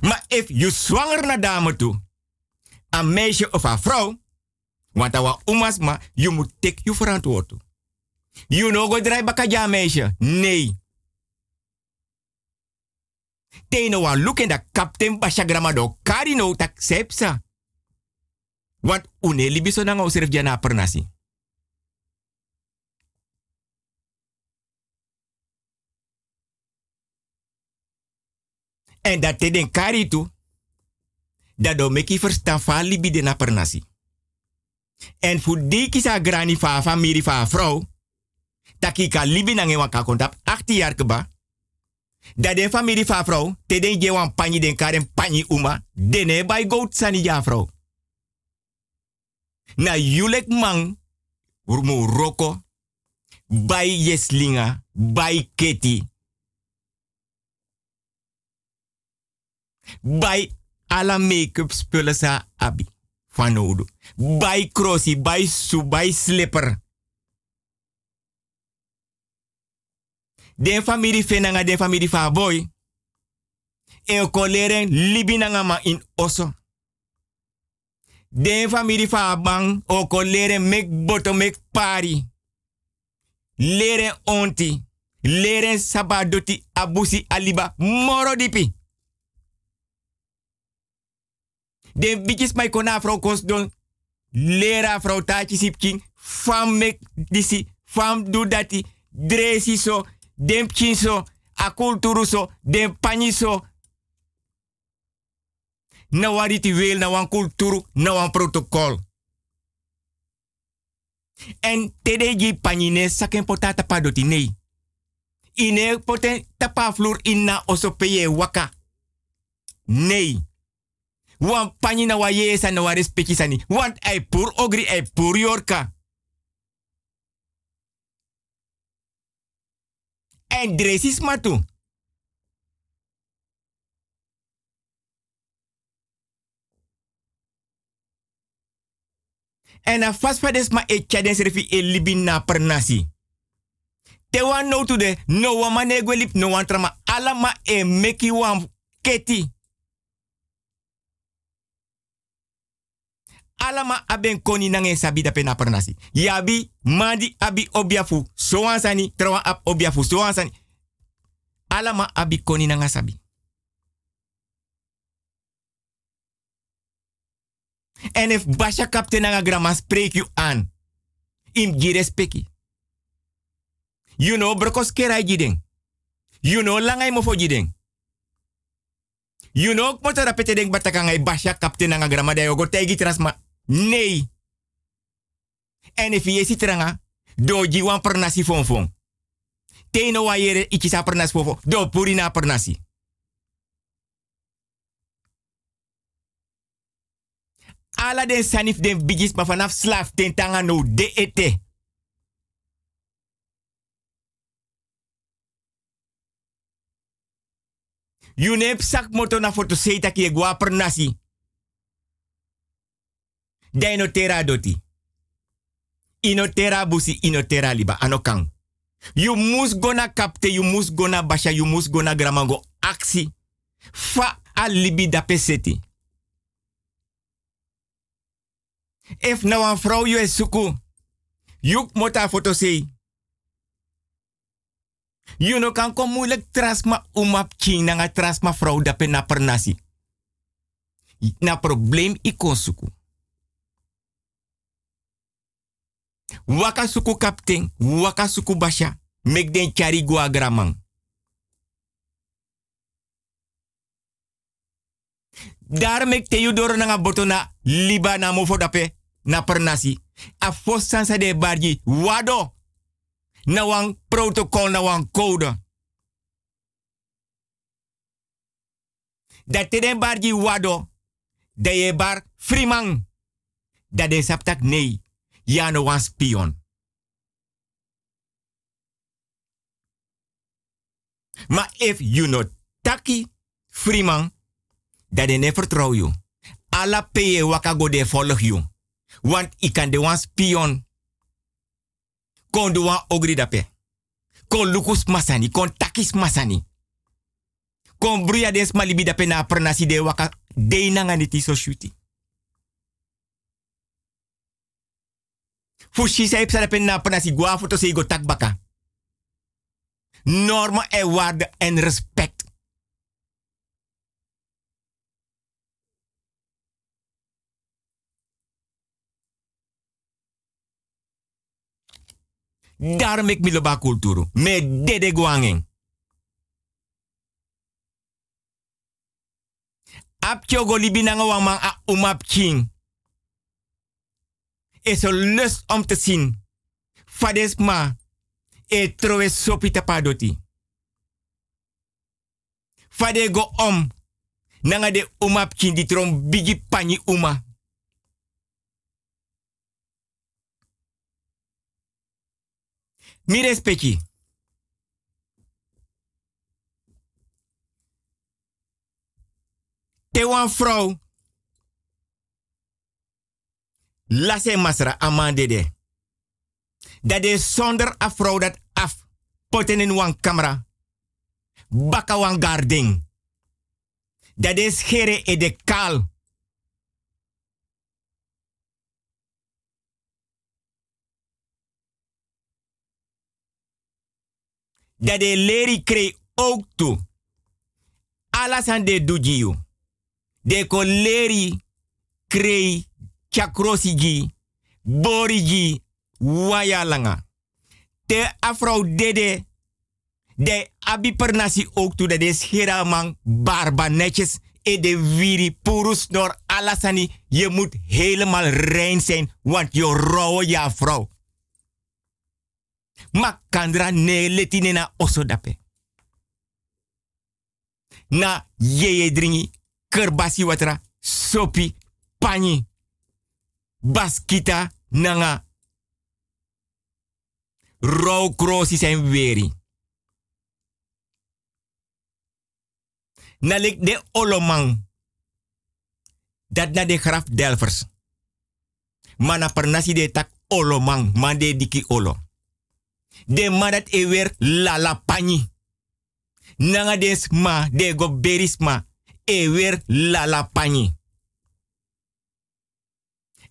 Maar if je zwanger naar dame toe, een meisje of een vrouw, want dat was omas, maar je moet take je verantwoording. Je no go draai meisje. Nee. Teno wa look in da captain basha gramado kari no tak sepsa. Want une libiso na ngau serf jana pernasi. En dat te den kari tu. Dat do meki verstaan van libi de na pernasi. En voor die kisa grani fa familie fa vrouw. Taki ka libi na ngewa ka kontap 18 jaar keba. Dat de familie fa vrouw. Te den je wan den karen panyi uma. Dene bij goat sani ja vrouw. Na yulek man. Urmo roko. Bij yeslinga. Bij keti. Bij alla make-up sa abi. Van. Bij crossie, bij su, bij slipper. Den familie fenanga, den familie fa boy. E ko leren libi nanga ma in oso. Den familie fa bang, o ko leren mek boto mek pari. Leren onti. Leren sabadoti abusi aliba moro dipi. Den bitches mai kona vrouw kos don. Lera vrouw tachi sipking. Fam mek disi. Fam do dati. Dresi so. Den so. A kulturu so. Den pani so. Na wariti wel na wan kulturu. Na wan protocol. En tedeji panine saken potata padoti nei. Ine poten tapa inna osopeye waka. Nee. Wan pani na wa na wa sani. Want ai pur ogri ai pur yorka. En dresis matu. En a fades ma e chaden serfi e libin na per nasi. Te wan no to de no wan lip no wan trama ala e meki wan keti. Alama aben koni nange sabi da pena pernasi. Yabi mandi abi obiafu. So ansani trawa ap obiafu. So ansani. Alama abi koni nanga sabi. En if basha kapte nanga grama spreek you aan. Im gi respecti. You know brokos kerai gideng. You know langai mo fo gideng. You know mo tara pete deng batakangai basha kapte nanga grama da yogo tegi trasma. Nee. En if je ziet eranga, do ji wan fon fon. Teno wa yere iki sa per nasi fon fon. Do puri na per nasi. Ala den sanif den bigis ma vanaf slaaf ten tanga no de ete. You sak moto na foto seita ki e gwa per nasi. Dino tera doti. Ino tera busi, ino tera liba, anokang. You mus gona kapte, you mus gona basha, you mus gona gramango aksi. Fa a libi da peseti. If nou een vrouw je suku. Juk mota foto sei. You no kan kom moeilijk trasma umap king na trasma vrouw dape na pernasi. Na probleem i konsuku. Waka suku kapten, waka suku basha, mek den chari gua gramang. Daar mek te yu doro nga boto na liba na mofo dape na pernasi. A fos sansa de barji wado na wan protocol na wan code. Dat te den barji wado da je bar frimang. Dat de saptak nee. Ja no wan spion. Maar if you no taki frimang, dat ne vertrouw you. Alla peye waka go de volg you. Want ik kan de wan spion. Kon de wan ogri dape. Kon lukus masani, kon takis masani. Kon bruya des malibi dape na pernasi de waka de nanga so shuti. Fushi sa ipsa dape na pernasi gua foto se go takbaka. En en respect. Daarom ik miloba kulturu. Me dede guanging. Ap chogo libinanga a umap king. Is een lust om te zien. Fades ma. E trowe sopi tapadoti. Fade go om. Nanga de di trom bigi pani uma. Mi respecti. Te wan vrouw. Lase masra amandede. Dat is zonder a vrouw dat af. Poten in wan camera. Baka wan garding. Dat is gere e de dat de leri kree ook toe. Alles aan de. De kree chakrosiji, boriji, wayalanga. Te afro dede, de abi pernasi ook toe, dat is heraman barba netjes. E de wiri purus door alasani. Je moet helemaal rein zijn, want je rouwe ja vrouw. Ma kandra ne letine na oso dape. Na yeye dringi, kerbasi watra, sopi, pani, baskita, nanga. Rauw krosi zijn weri. Nalik de olomang. Dat na de graf delvers. Mana pernasi de tak olomang, man de diki olo de madat e weer lala pani. Nanga des ma de go berisma e weer lala pani.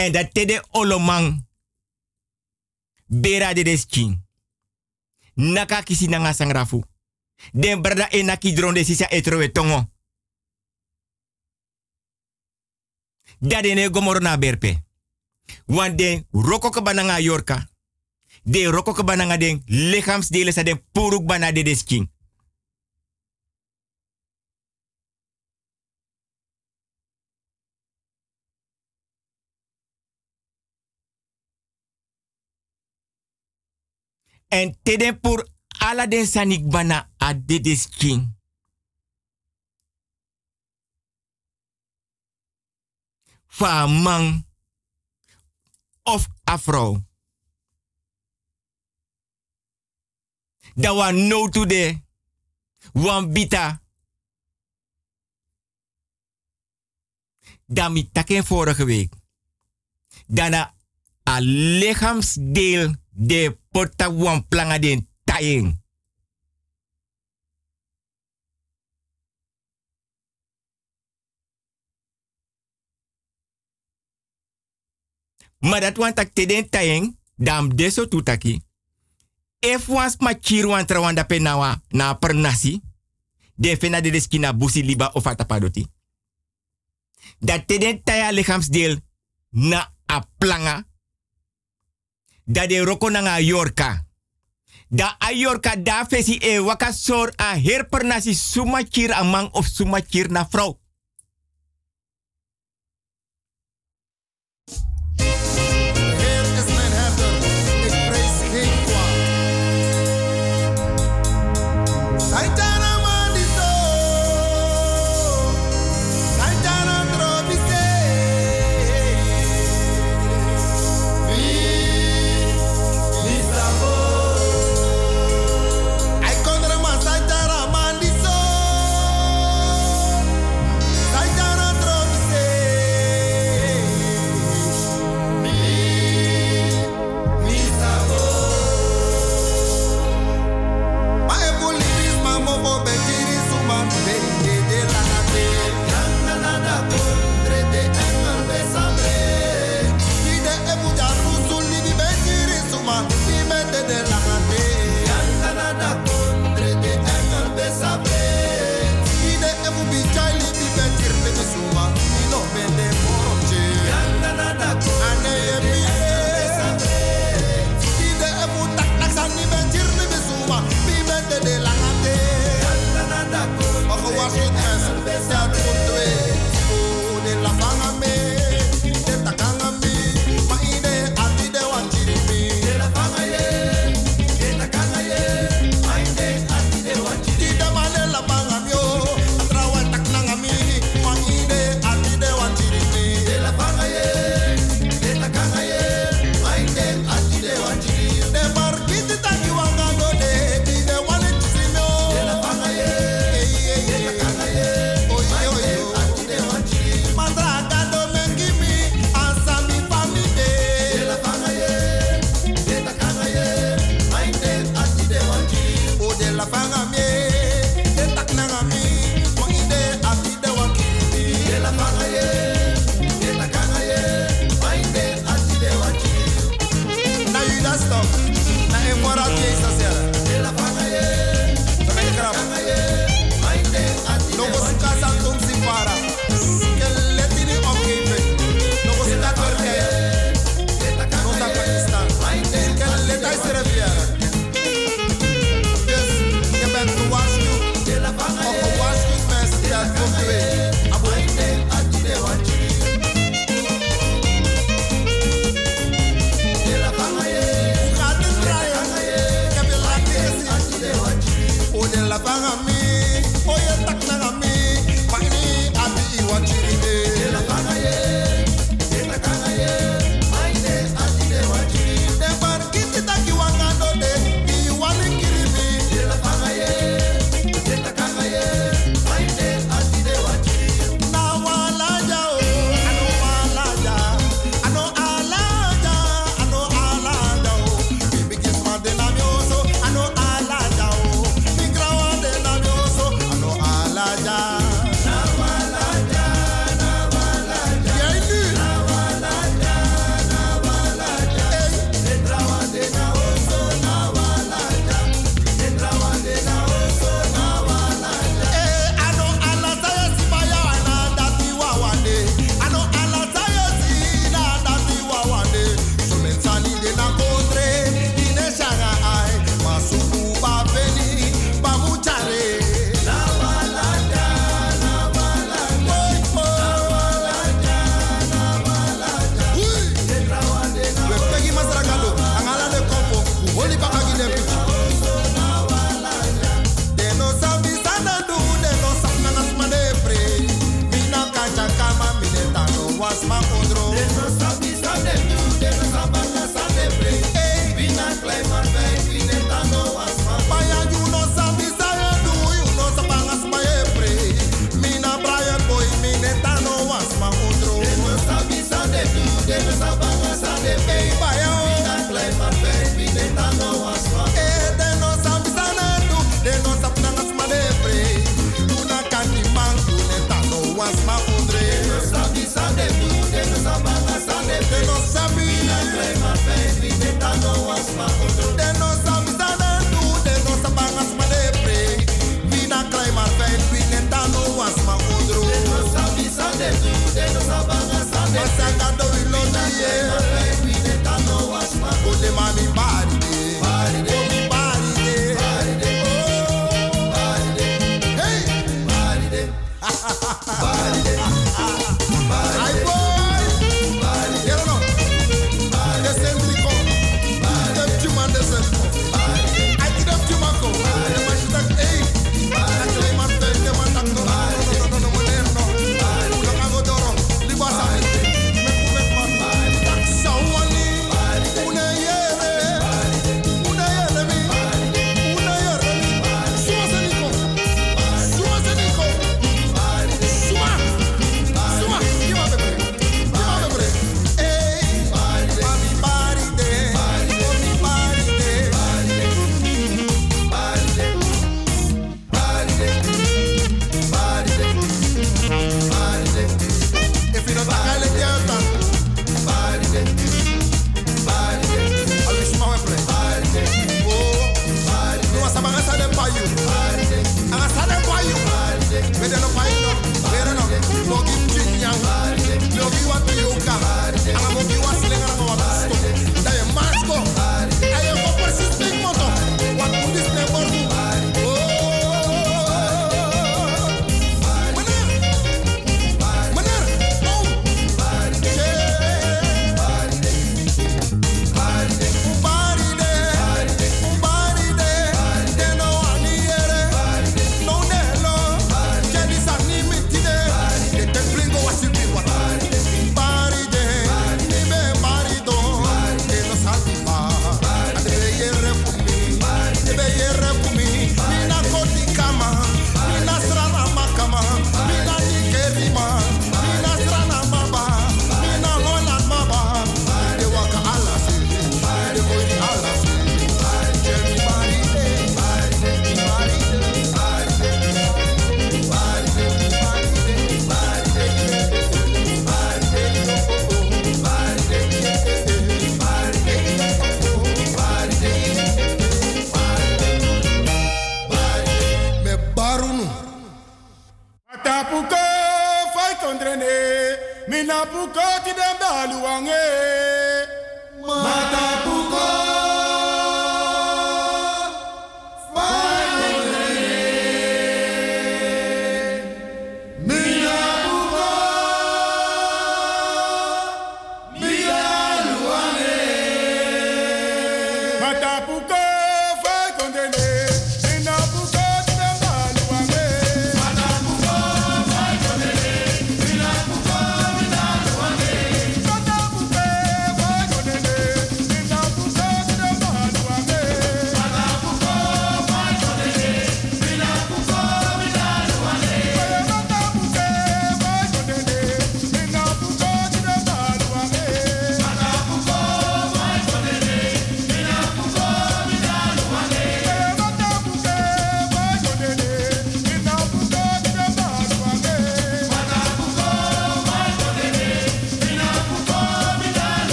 En dat te de olomang bera de des king. Naka kisi nanga sangrafu. Den brada e naki dronde sisa etrowe tongo. Dade ne gomoro na berpe. Want den roko ka bananga yorka de roko ke bananga den lichaamsdelen sa den puruk bana de desking. En teden pur ala den sanik bana a de desking. Fa man of afro. da wan no to de wan bita. Dan mi taken vorige week. Dana a lichaamsdeel de porta wan planga den tayeng. Maar dat want tak teden dam deso tutaki. If was ma chirwan trawanda pe nawa na per nasi, de fena de deskina busi liba of atapadoti. Dat teden taya lichaamsdeel na a planga, dat de roko na yorka. Da a yorka da fesi e waka sor a her per nasi suma chir a man of suma chir na vrouw. Heer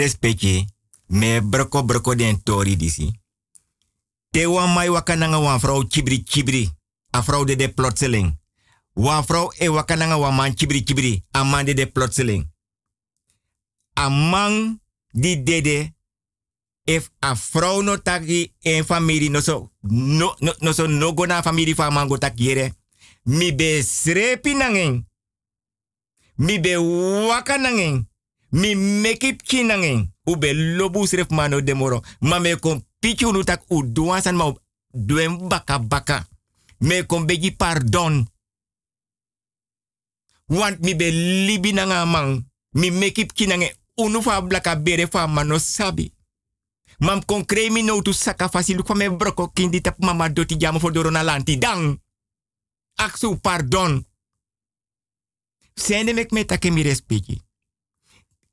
respecte, me broko broko den tori disi. Te wan mai wakananga wan chibri chibri. A de de plotseling. Wan e wakananga wan man chibri chibri. A man de de plotseling. A man di dede. If a no taki en familie no so no no no so no go na familie fa mango takiere. Mi be srepi nangen. Mi be waka nangen. Mi mekip ki nangen. U be lobu sref mano demoro. Ma me kon pichi unu tak u baka baka. Me kon begi pardon. Want mi be libi nanga mang. Mi mekip ki nangen. Unu fa blaka bere fa mano sabi. Mam kon kremi no tu saka fasi luk me broko kindi tap mama doti jamo dorona lanti dang. Aksu pardon. Sende mek me take mi.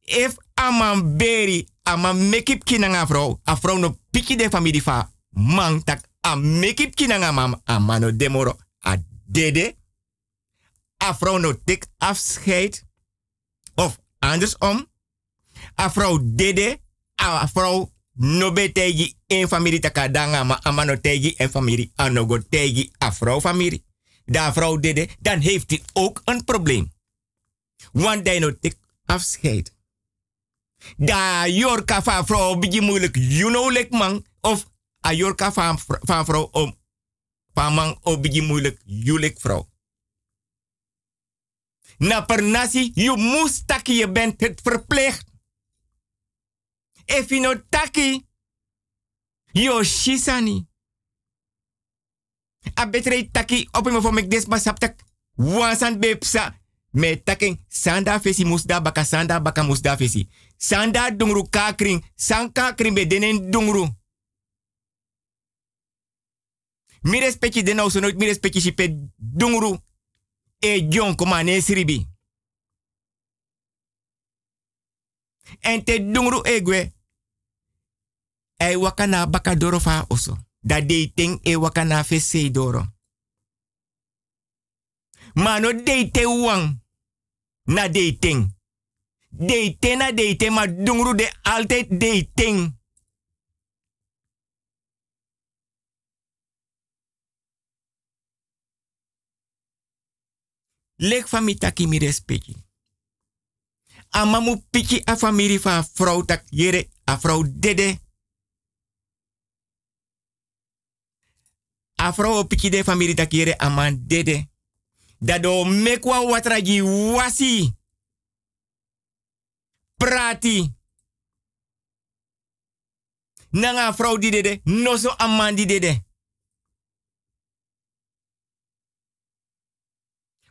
If aman beri, aman mekip kinanga vrouw, a vrouw no piki de familie fa man tak a mekip kinanga mam, a mano demoro, a dede. A vrouw no tek afscheid. Of andersom. A vrouw dede, a vrouw no be tegi en familie taka danga ma amano tegi en familie anogo tegi a vrouw familie. Da vrouw dede, dan heeft hij ook een probleem. Want hij no tik afscheid. Da jorka van vrouw bigi moeilijk, you know lek man. Of a jorka van, van vrouw om van man o bigi moeilijk, you lek vrouw. Na per nasi, je moest taki, je bent het verplicht. If you no taki, shisani. A taki op me voor mek des masaptak. Wansan bepsa. Me taking sanda fesi musda baka sanda baka musda fesi. Sanda dungru kakring. San kakring be denen dungru. Mi respecti den nou so nooit mi respecti si pe dungru. E jon koma ne siribi. En te dungru egwe. E wakana baka fa oso. Da dating e wakana fe se doro. Mano date wang. Na dating. Date na date ma dungru de altijd dating. Lek van mi taki mi respecti. Amamu piki a famiri van vrouw tak yere a vrouw dede. A vrouw piki de famiri tak yere a man dede. Dado mekwa watragi wasi. Prati. Nanga vrouw di dede, noso a man dede.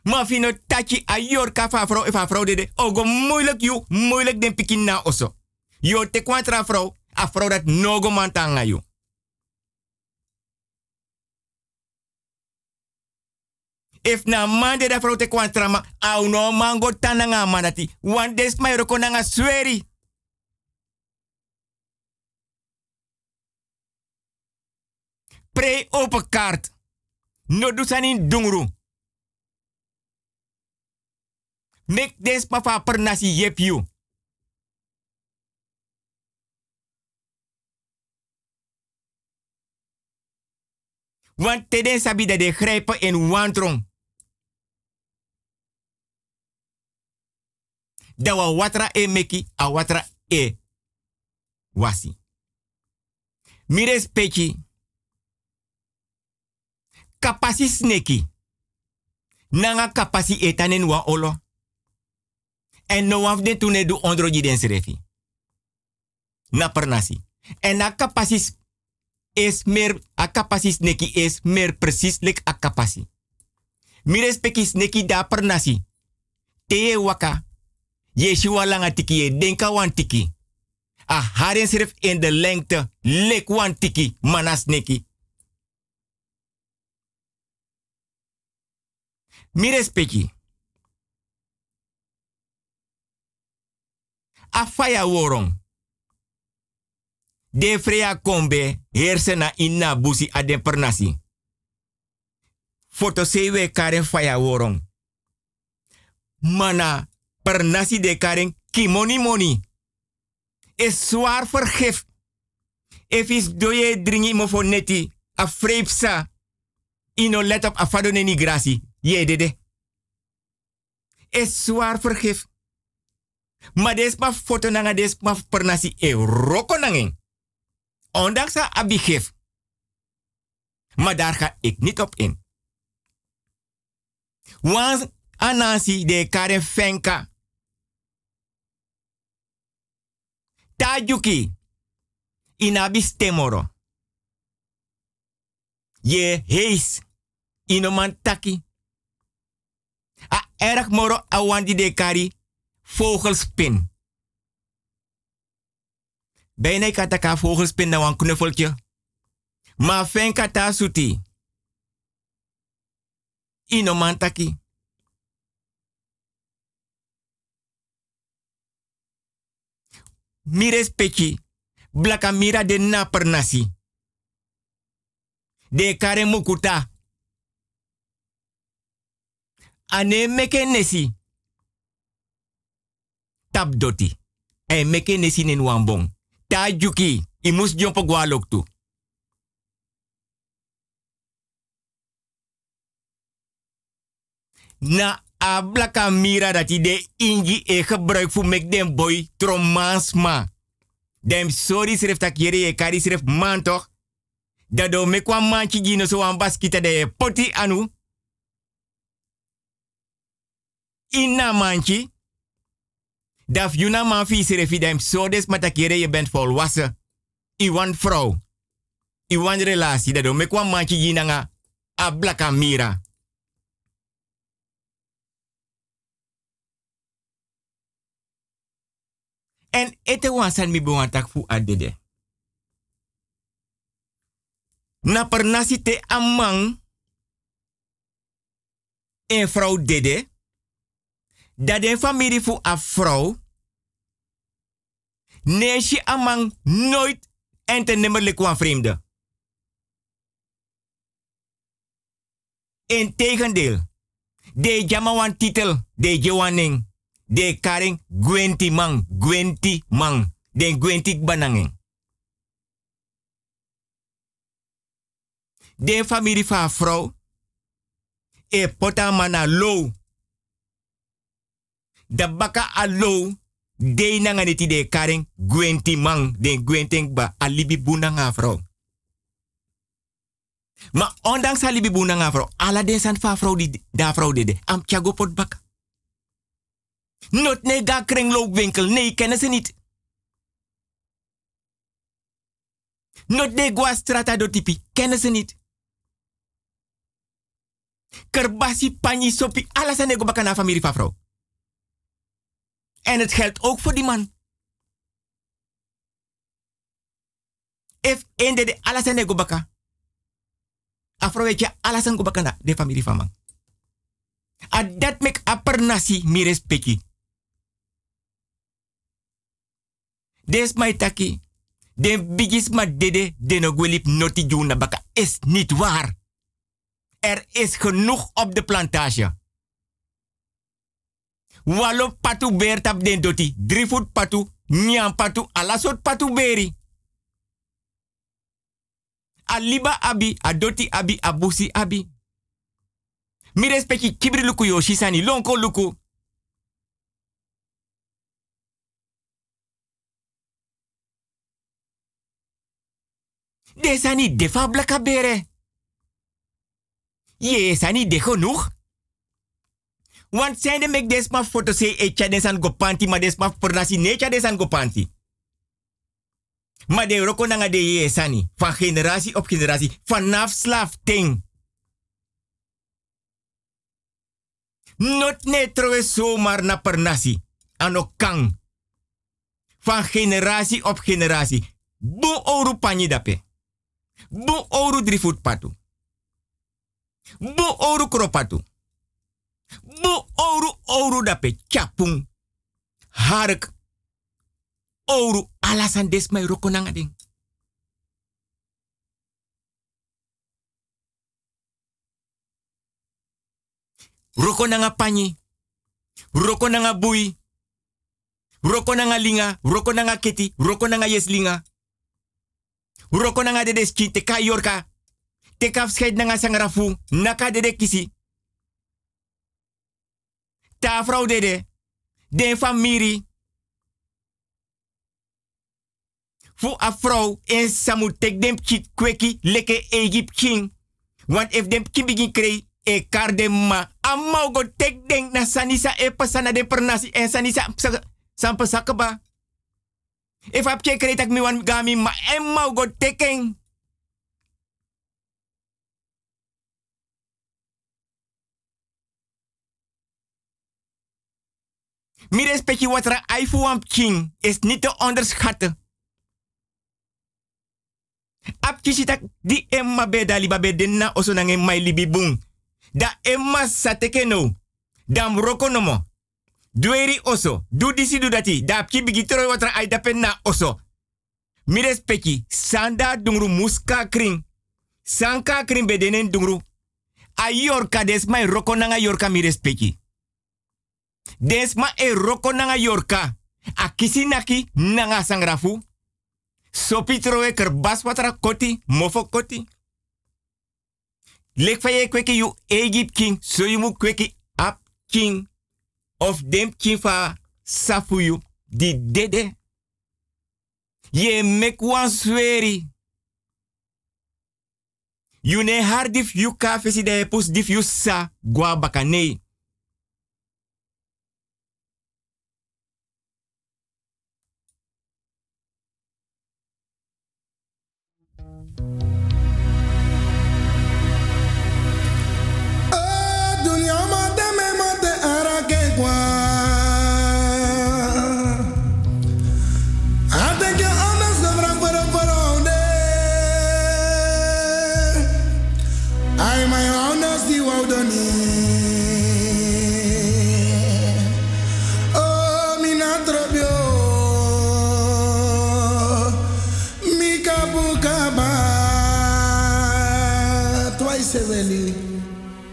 Ma fino tachi a yorka fa vrouw e fa vrouw dede. Ogo moeilijk you, moeilijk den pikin na oso. Yo te kwantra vrouw, a vrouw dat nogo man tanga you. If na man de da vrouw te kwantra ma, au no mango tananga manati. Wan des ma yoroko nanga sweri. Pre open kaart. No du sanin dungru. Mek des papa per nasi yep you. Want te den sabi dat de grijpen in wantron. Wa watra e meki, a watra e wasi. Mires peki. Kapasi sneki. Nanga kapasi etanen wa olo. En no waf de tune du ondro ji den serefi. Na pernasi. En na kapasis is a kapasis neki is meer precies lik a kapasi. Mi respecti neki da pernasi. Te waka. Yeshi walanga tiki ye denka wan tiki. A haren serif in de lengte lek wan tiki manas neki. Mi. A faya worong. De freya kombe hersena inna busi aden pernasi. Foto sewe karen faya worong. Mana pernasi de karen kimoni moni. is zwaar vergif. If is doye dringi mo neti, a ino let op afado ne grasi. Ye dede. Is zwaar vergif. Maar ma foto nanga des ma pernasi e roko nanging. Ondanks a abigif. Maar daar ga ik niet op in. Want anansi de karen fenka. Tajuki. Inabi stemoro. Je heis. Inoman taki. A erg moro awandi de kari vogelspin. Bijna ik had een vogelspin naar een knuffeltje. Maar fenka ta suti. Inomantaki. Mires peki. Blaka mira de na per nasi. De kare mukuta. Ane meke nesi. Tap doti. E meke nesi nen wambong. Ta juki. Imus. Na a blaka mira dat de ingi e gebruik voor mek den boy tromansma. Dem sorry schrift tak yere e kari schrift man toch? Dat do manchi gino so an baskita de poti anu. Inna manchi. Daf yuna man fi schrift dem so des matak yere je bent volwassen. I wan vrouw. I wan relatie. Dat do manchi gina nga a blaka mira. En ete wansan mi bewan tak fu adede. Na per nasi te amang en vrouw dede. Dat de familie fu a vrouw. Neesje amang nooit en te nimmerlijk kwam vreemde. Integendeel. De jamawan titel. De jewaning de karing gwenti mang, gwenti mang, de gwenti banangeng. De familie van vrouw, e pota mana low. Da baka a low, de nanganiti de karing gwenti mang, de gwenti ba alibi bunanga vrouw. Maar ondanks alibi bunanga vrouw, ala de san fa vrouw die da dede, am tjago pot baka. Not nee ga kringloopwinkel. Nee, kennen ze niet. Not de gua strata do tipi. Kennen ze niet. Kerbasi, pani, sopi. Alles aan de bakana familie van vrouw. En het geldt ook voor die man. If in de alles aan de baka. Afro weet je alles aan de familie van man. A dat mek a per nasi mi respecti. Des mai taki. Den bigis ma dede de no gwelip noti juna baka is niet waar. Er is genoeg op de plantage. Walo patu beer tap den doti. Drie voet patu, nyam patu, ala soort patu beri. Aliba abi, adoti abi, abusi abi. Mi respecti kibri luku yo shisani, lonko luku. De sani defa blaka bere. Je sani de genoeg. Want zijn de mek desma foto se echa desan go panti, maar desma fornasi necha desan go panti. Maar de roko nanga de sani. Van generatie op generatie. Vanaf slaaf ting. Not ne trowe zomaar na per nasi. Ano kang. Van generatie op generatie. Bo oru dape. Bo oru drie voet patu. Bo oru kropatu. Bo oru oru dape chapung. Hark. Oru alasan des mai roko nanga ding. Roko nanga panyi. Roko nanga bui. Roko nanga linga, roko nanga keti, roko nanga yeslinga. Roko nanga de deski, te ka yorka. Te afscheid nanga sangrafu, naka de kisi. Ta vrouw dede, den familie. Fu a vrouw en samu tek dem kit kweki leke Egypt king. Want if dem krei, e kar dem ma. Amma tek denk na sanisa e pasana de pernasi en sanisa sampa sakaba. If krei tak mi wan gami ma emma go teken. Mi respecti watra aifu wamp king is niet te onderschatten. Kisitak di emma be dali babe denna oso nange mai libi bung. Da emma sateke no. Dam roko nomo. Dueri oso. Du disi du dati. Da ki bigi tero watra ai dapen na oso. Mi respecti. Sanda dungru muska kring. Sanka kring bedenen dungru. A yorka des mai roko nanga yorka mi respecti. Des ma e roko nanga yorka. A kisi naki nanga sangrafu. Sopi trowe kerbas watra koti, mofo koti. Lek fa ye kweki yu Egypt king, so yu mu kweki ap king. Of dem king fa safu yu, di dede. Ye mek wan sweri. Yu ne hardif yu ka fesi de pus dif sa gwa bakanei.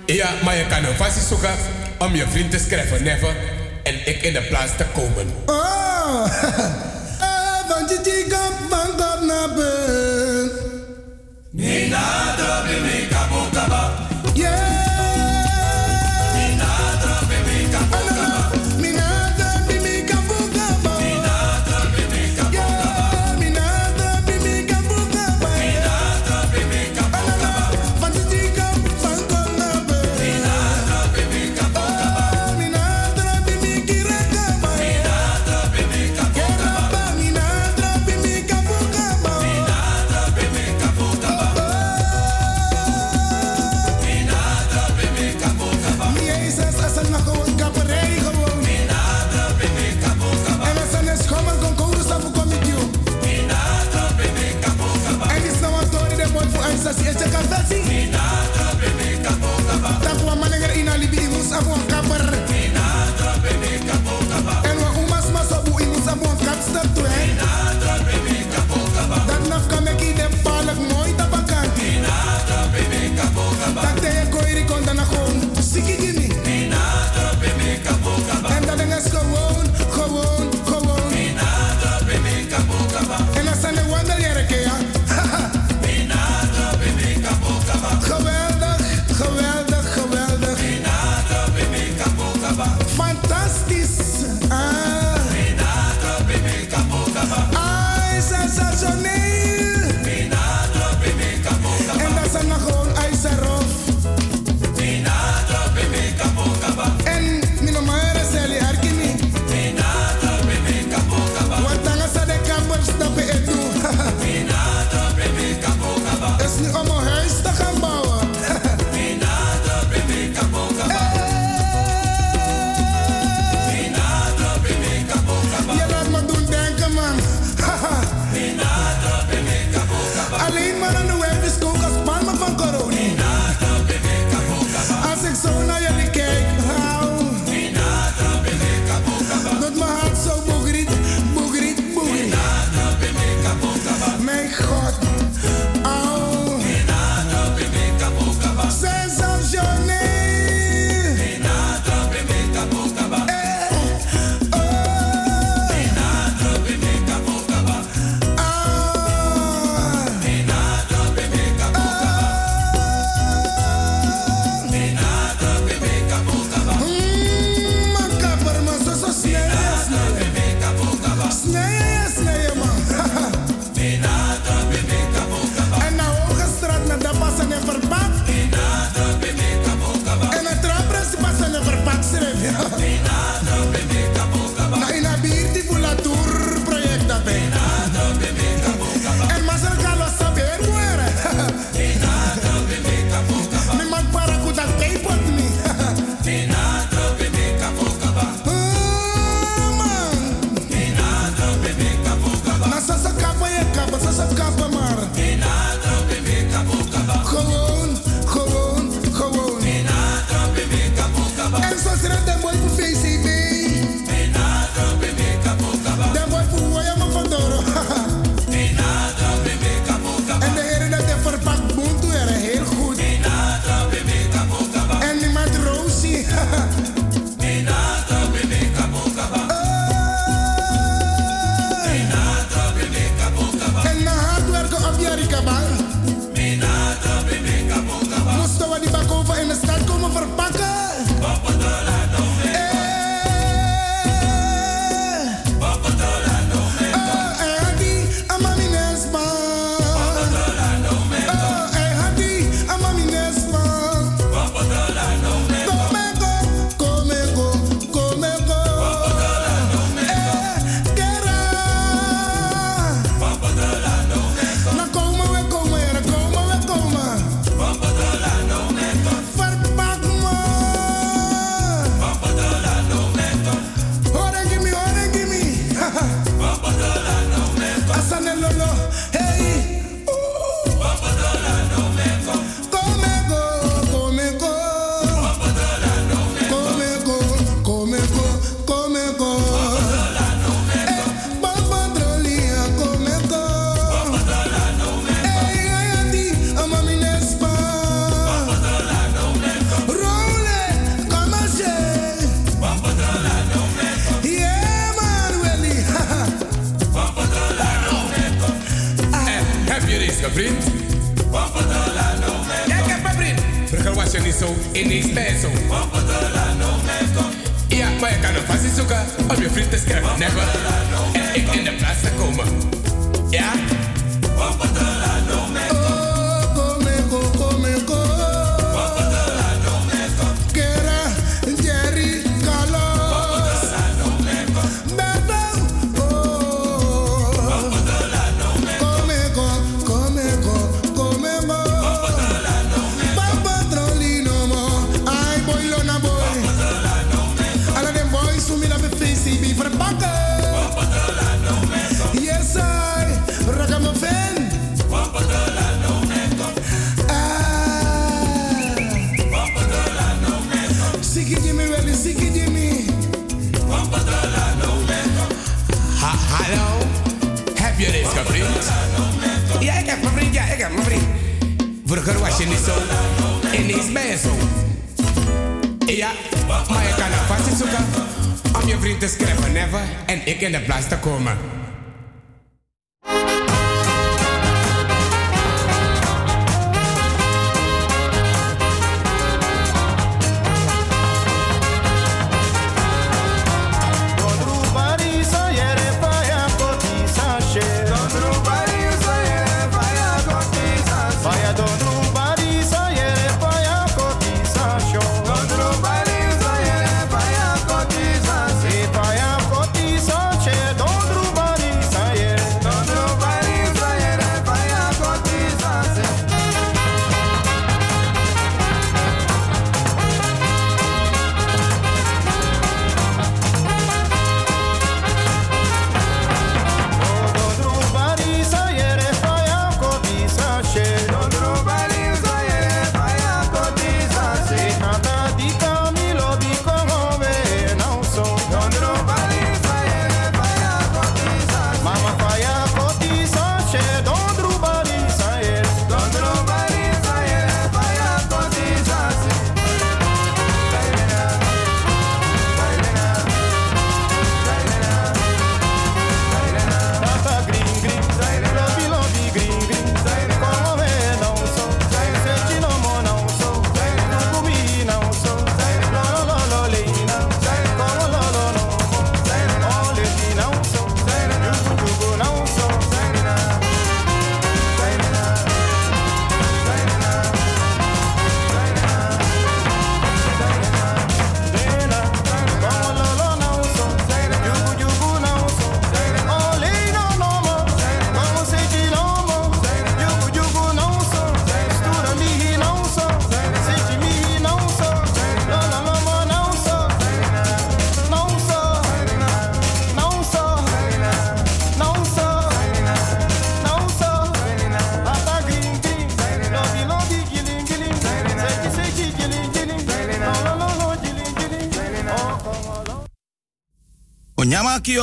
Ja, maar je kan een vast zoeken om je vriend te schrijven, never. En ik in de plaats te komen. Oh, eh, van Gigi kap van kap na ben. Mina drobi mi kapu kaba.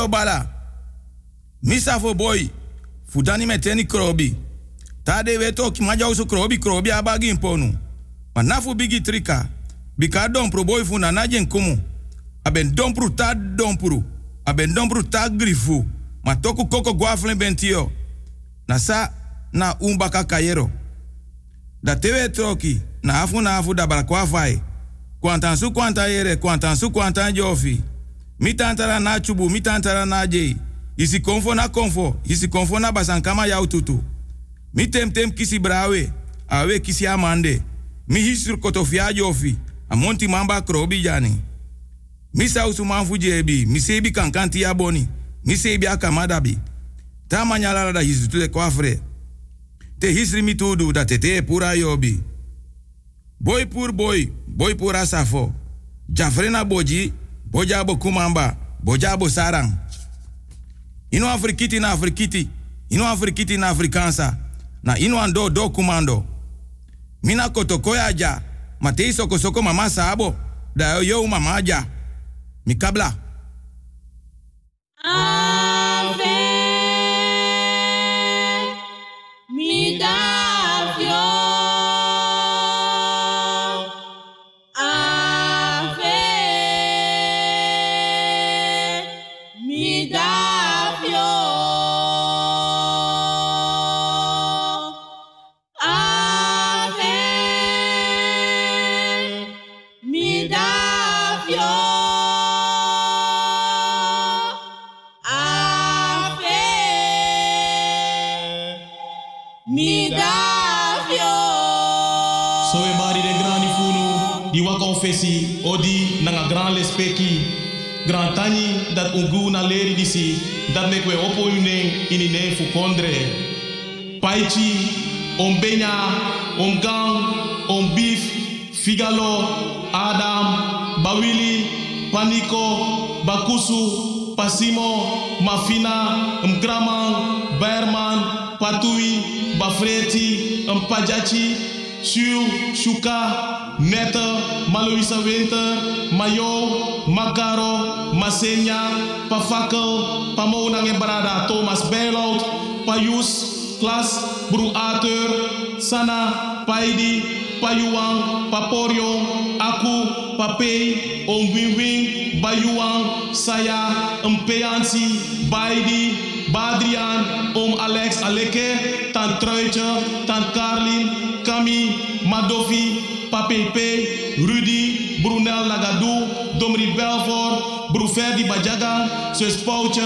Bala. Misa fo boy. Fudani meteni krobi. Tade weto ki maja usu krobi krobi abagi imponu. Maar nafu bigi trika. Bika dompru boy fu na najen kumu. Aben dompru ta dompru. Aben dompru ta grifu. Ma toku koko guaflen bentio. Na sa na umbaka kayero. Da tewe troki. Na afu na afu da balakwa fai. Kwantan su kwanta yere, kwantan su kwantan jofi. Mi tantara na chubu, mi tantara na jei. Isi konfo na konfo, isi konfo na basankama yau. Mi tem tem kisi brawe, awe kisi amande. Mi hisur kotofia jofi, amonti mamba krobi jani. Mi sausu manfu jebi, mi sebi kankanti ya boni, mi akamadabi. Ta manyala da hisu tule kwafre. Te hisri mi tudu da tete pura yobi. Boy pur boy, boy pura safo. Jafrena boji, boja bo kumamba, boja bo sarang. Ino afrikiti na afrikiti, ino afrikiti na afrikansa, na ino ando do kumando. Mina kotokoya ja, matei soko soko mama sabo, da yo yo mama ja. Mikabla. Ave ungu na leri disi dat mek opo yune ini ne fu kondre. Paichi om benya om gang om beef figalo adam bawili paniko bakusu pasimo mafina mgraman berman patui bafreti mpajachi Shu, Shuka, Netta, Maloisa Winter, Mayo, Magaro, Masenya, Pafakel, Pamonang en Barada, Thomas Bijlout, Payus, Klas, Bru Arthur, Sana, Paidi, Payuang, Paporio, Aku, Papei, Om Wing Bayuang, Saya, Mpeansi, Baidi, Badrian, Om Alex Aleke, Tant Truitje, Tant Carlin, Kami, Madofi, Papepe, Rudy, Brunel Nagadou, Domri Belfort, Bruferdi Bajaga, Sus Pouche,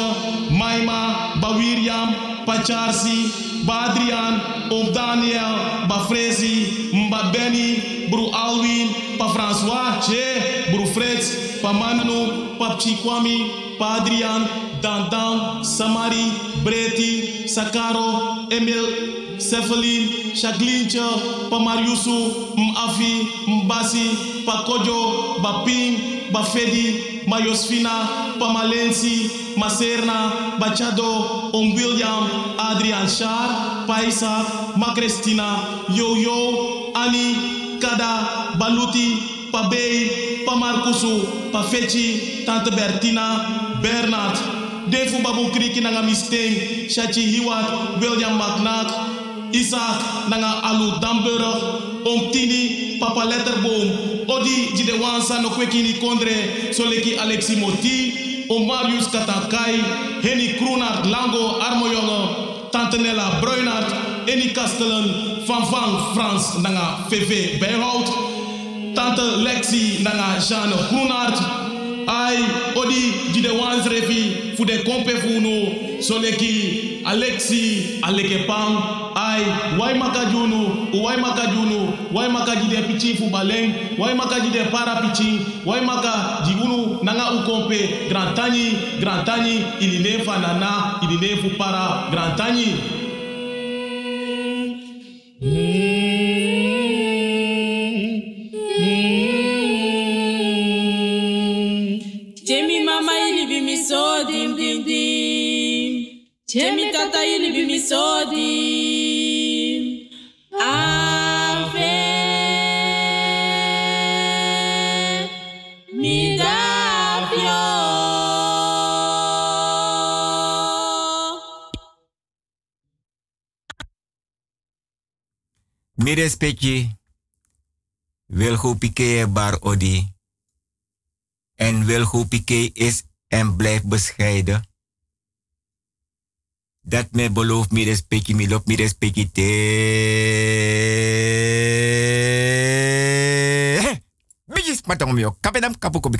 Maima, Bawiriam, Pacharsi, Badrian, Om Daniel, Bafrezi, Mba Benny, Bru Alwin, Pa François, Che, Bru Fritz, Pa Manu, Pa Chikwami, Pa Adrian, Dan Dan, Samari, Breti, Sakaro, Emil, Cephaline, Chaglincha, Pamariusu, Mafi, Mbasi, Pakojo, Bapim, Bafedi, Mayosfina, Pamalensi, Maserna, Bachado, Ombilliam, Adrian Shar, Paisa, Macrestina, Yo-Yo, Ani, Kada, Baluti, Pabei, Pamarcusu, Pafechi, Tante Bertina, Bernard, Defu Babu Kriki Nanga Shachi Hiwat, William McNack, Isaac Nanga Alu Damburg, Om Tini, Papa Letterboom, Odi Jide Wansa no Kwekini Kondre, Soleki Alexi Moti, Om Marius Katankai, Henny Kroenart Lango Armojonge, Tante Nella Bruinart, Eni Kastelen, Van Van Frans Nanga VV Bijhout, Tante Lexi Nanga Jeanne Groenart, ai odi jide wans refi fu de soleki alexi aleke pam ai wai maka junu u wai maka junu wai maka jide pichi fu baleng wai maka jide para pichi wai maka jigunu nanga u kompe grand tani grand tani ili ne fa nana ili ne fu para grand tani tata yini bimisodi. Ave. Mi respecti e bar odi. En wilgo pike is en blijft bescheiden dat me beloof me respecti, me loopt me respecti te. Bijis matong kapuko.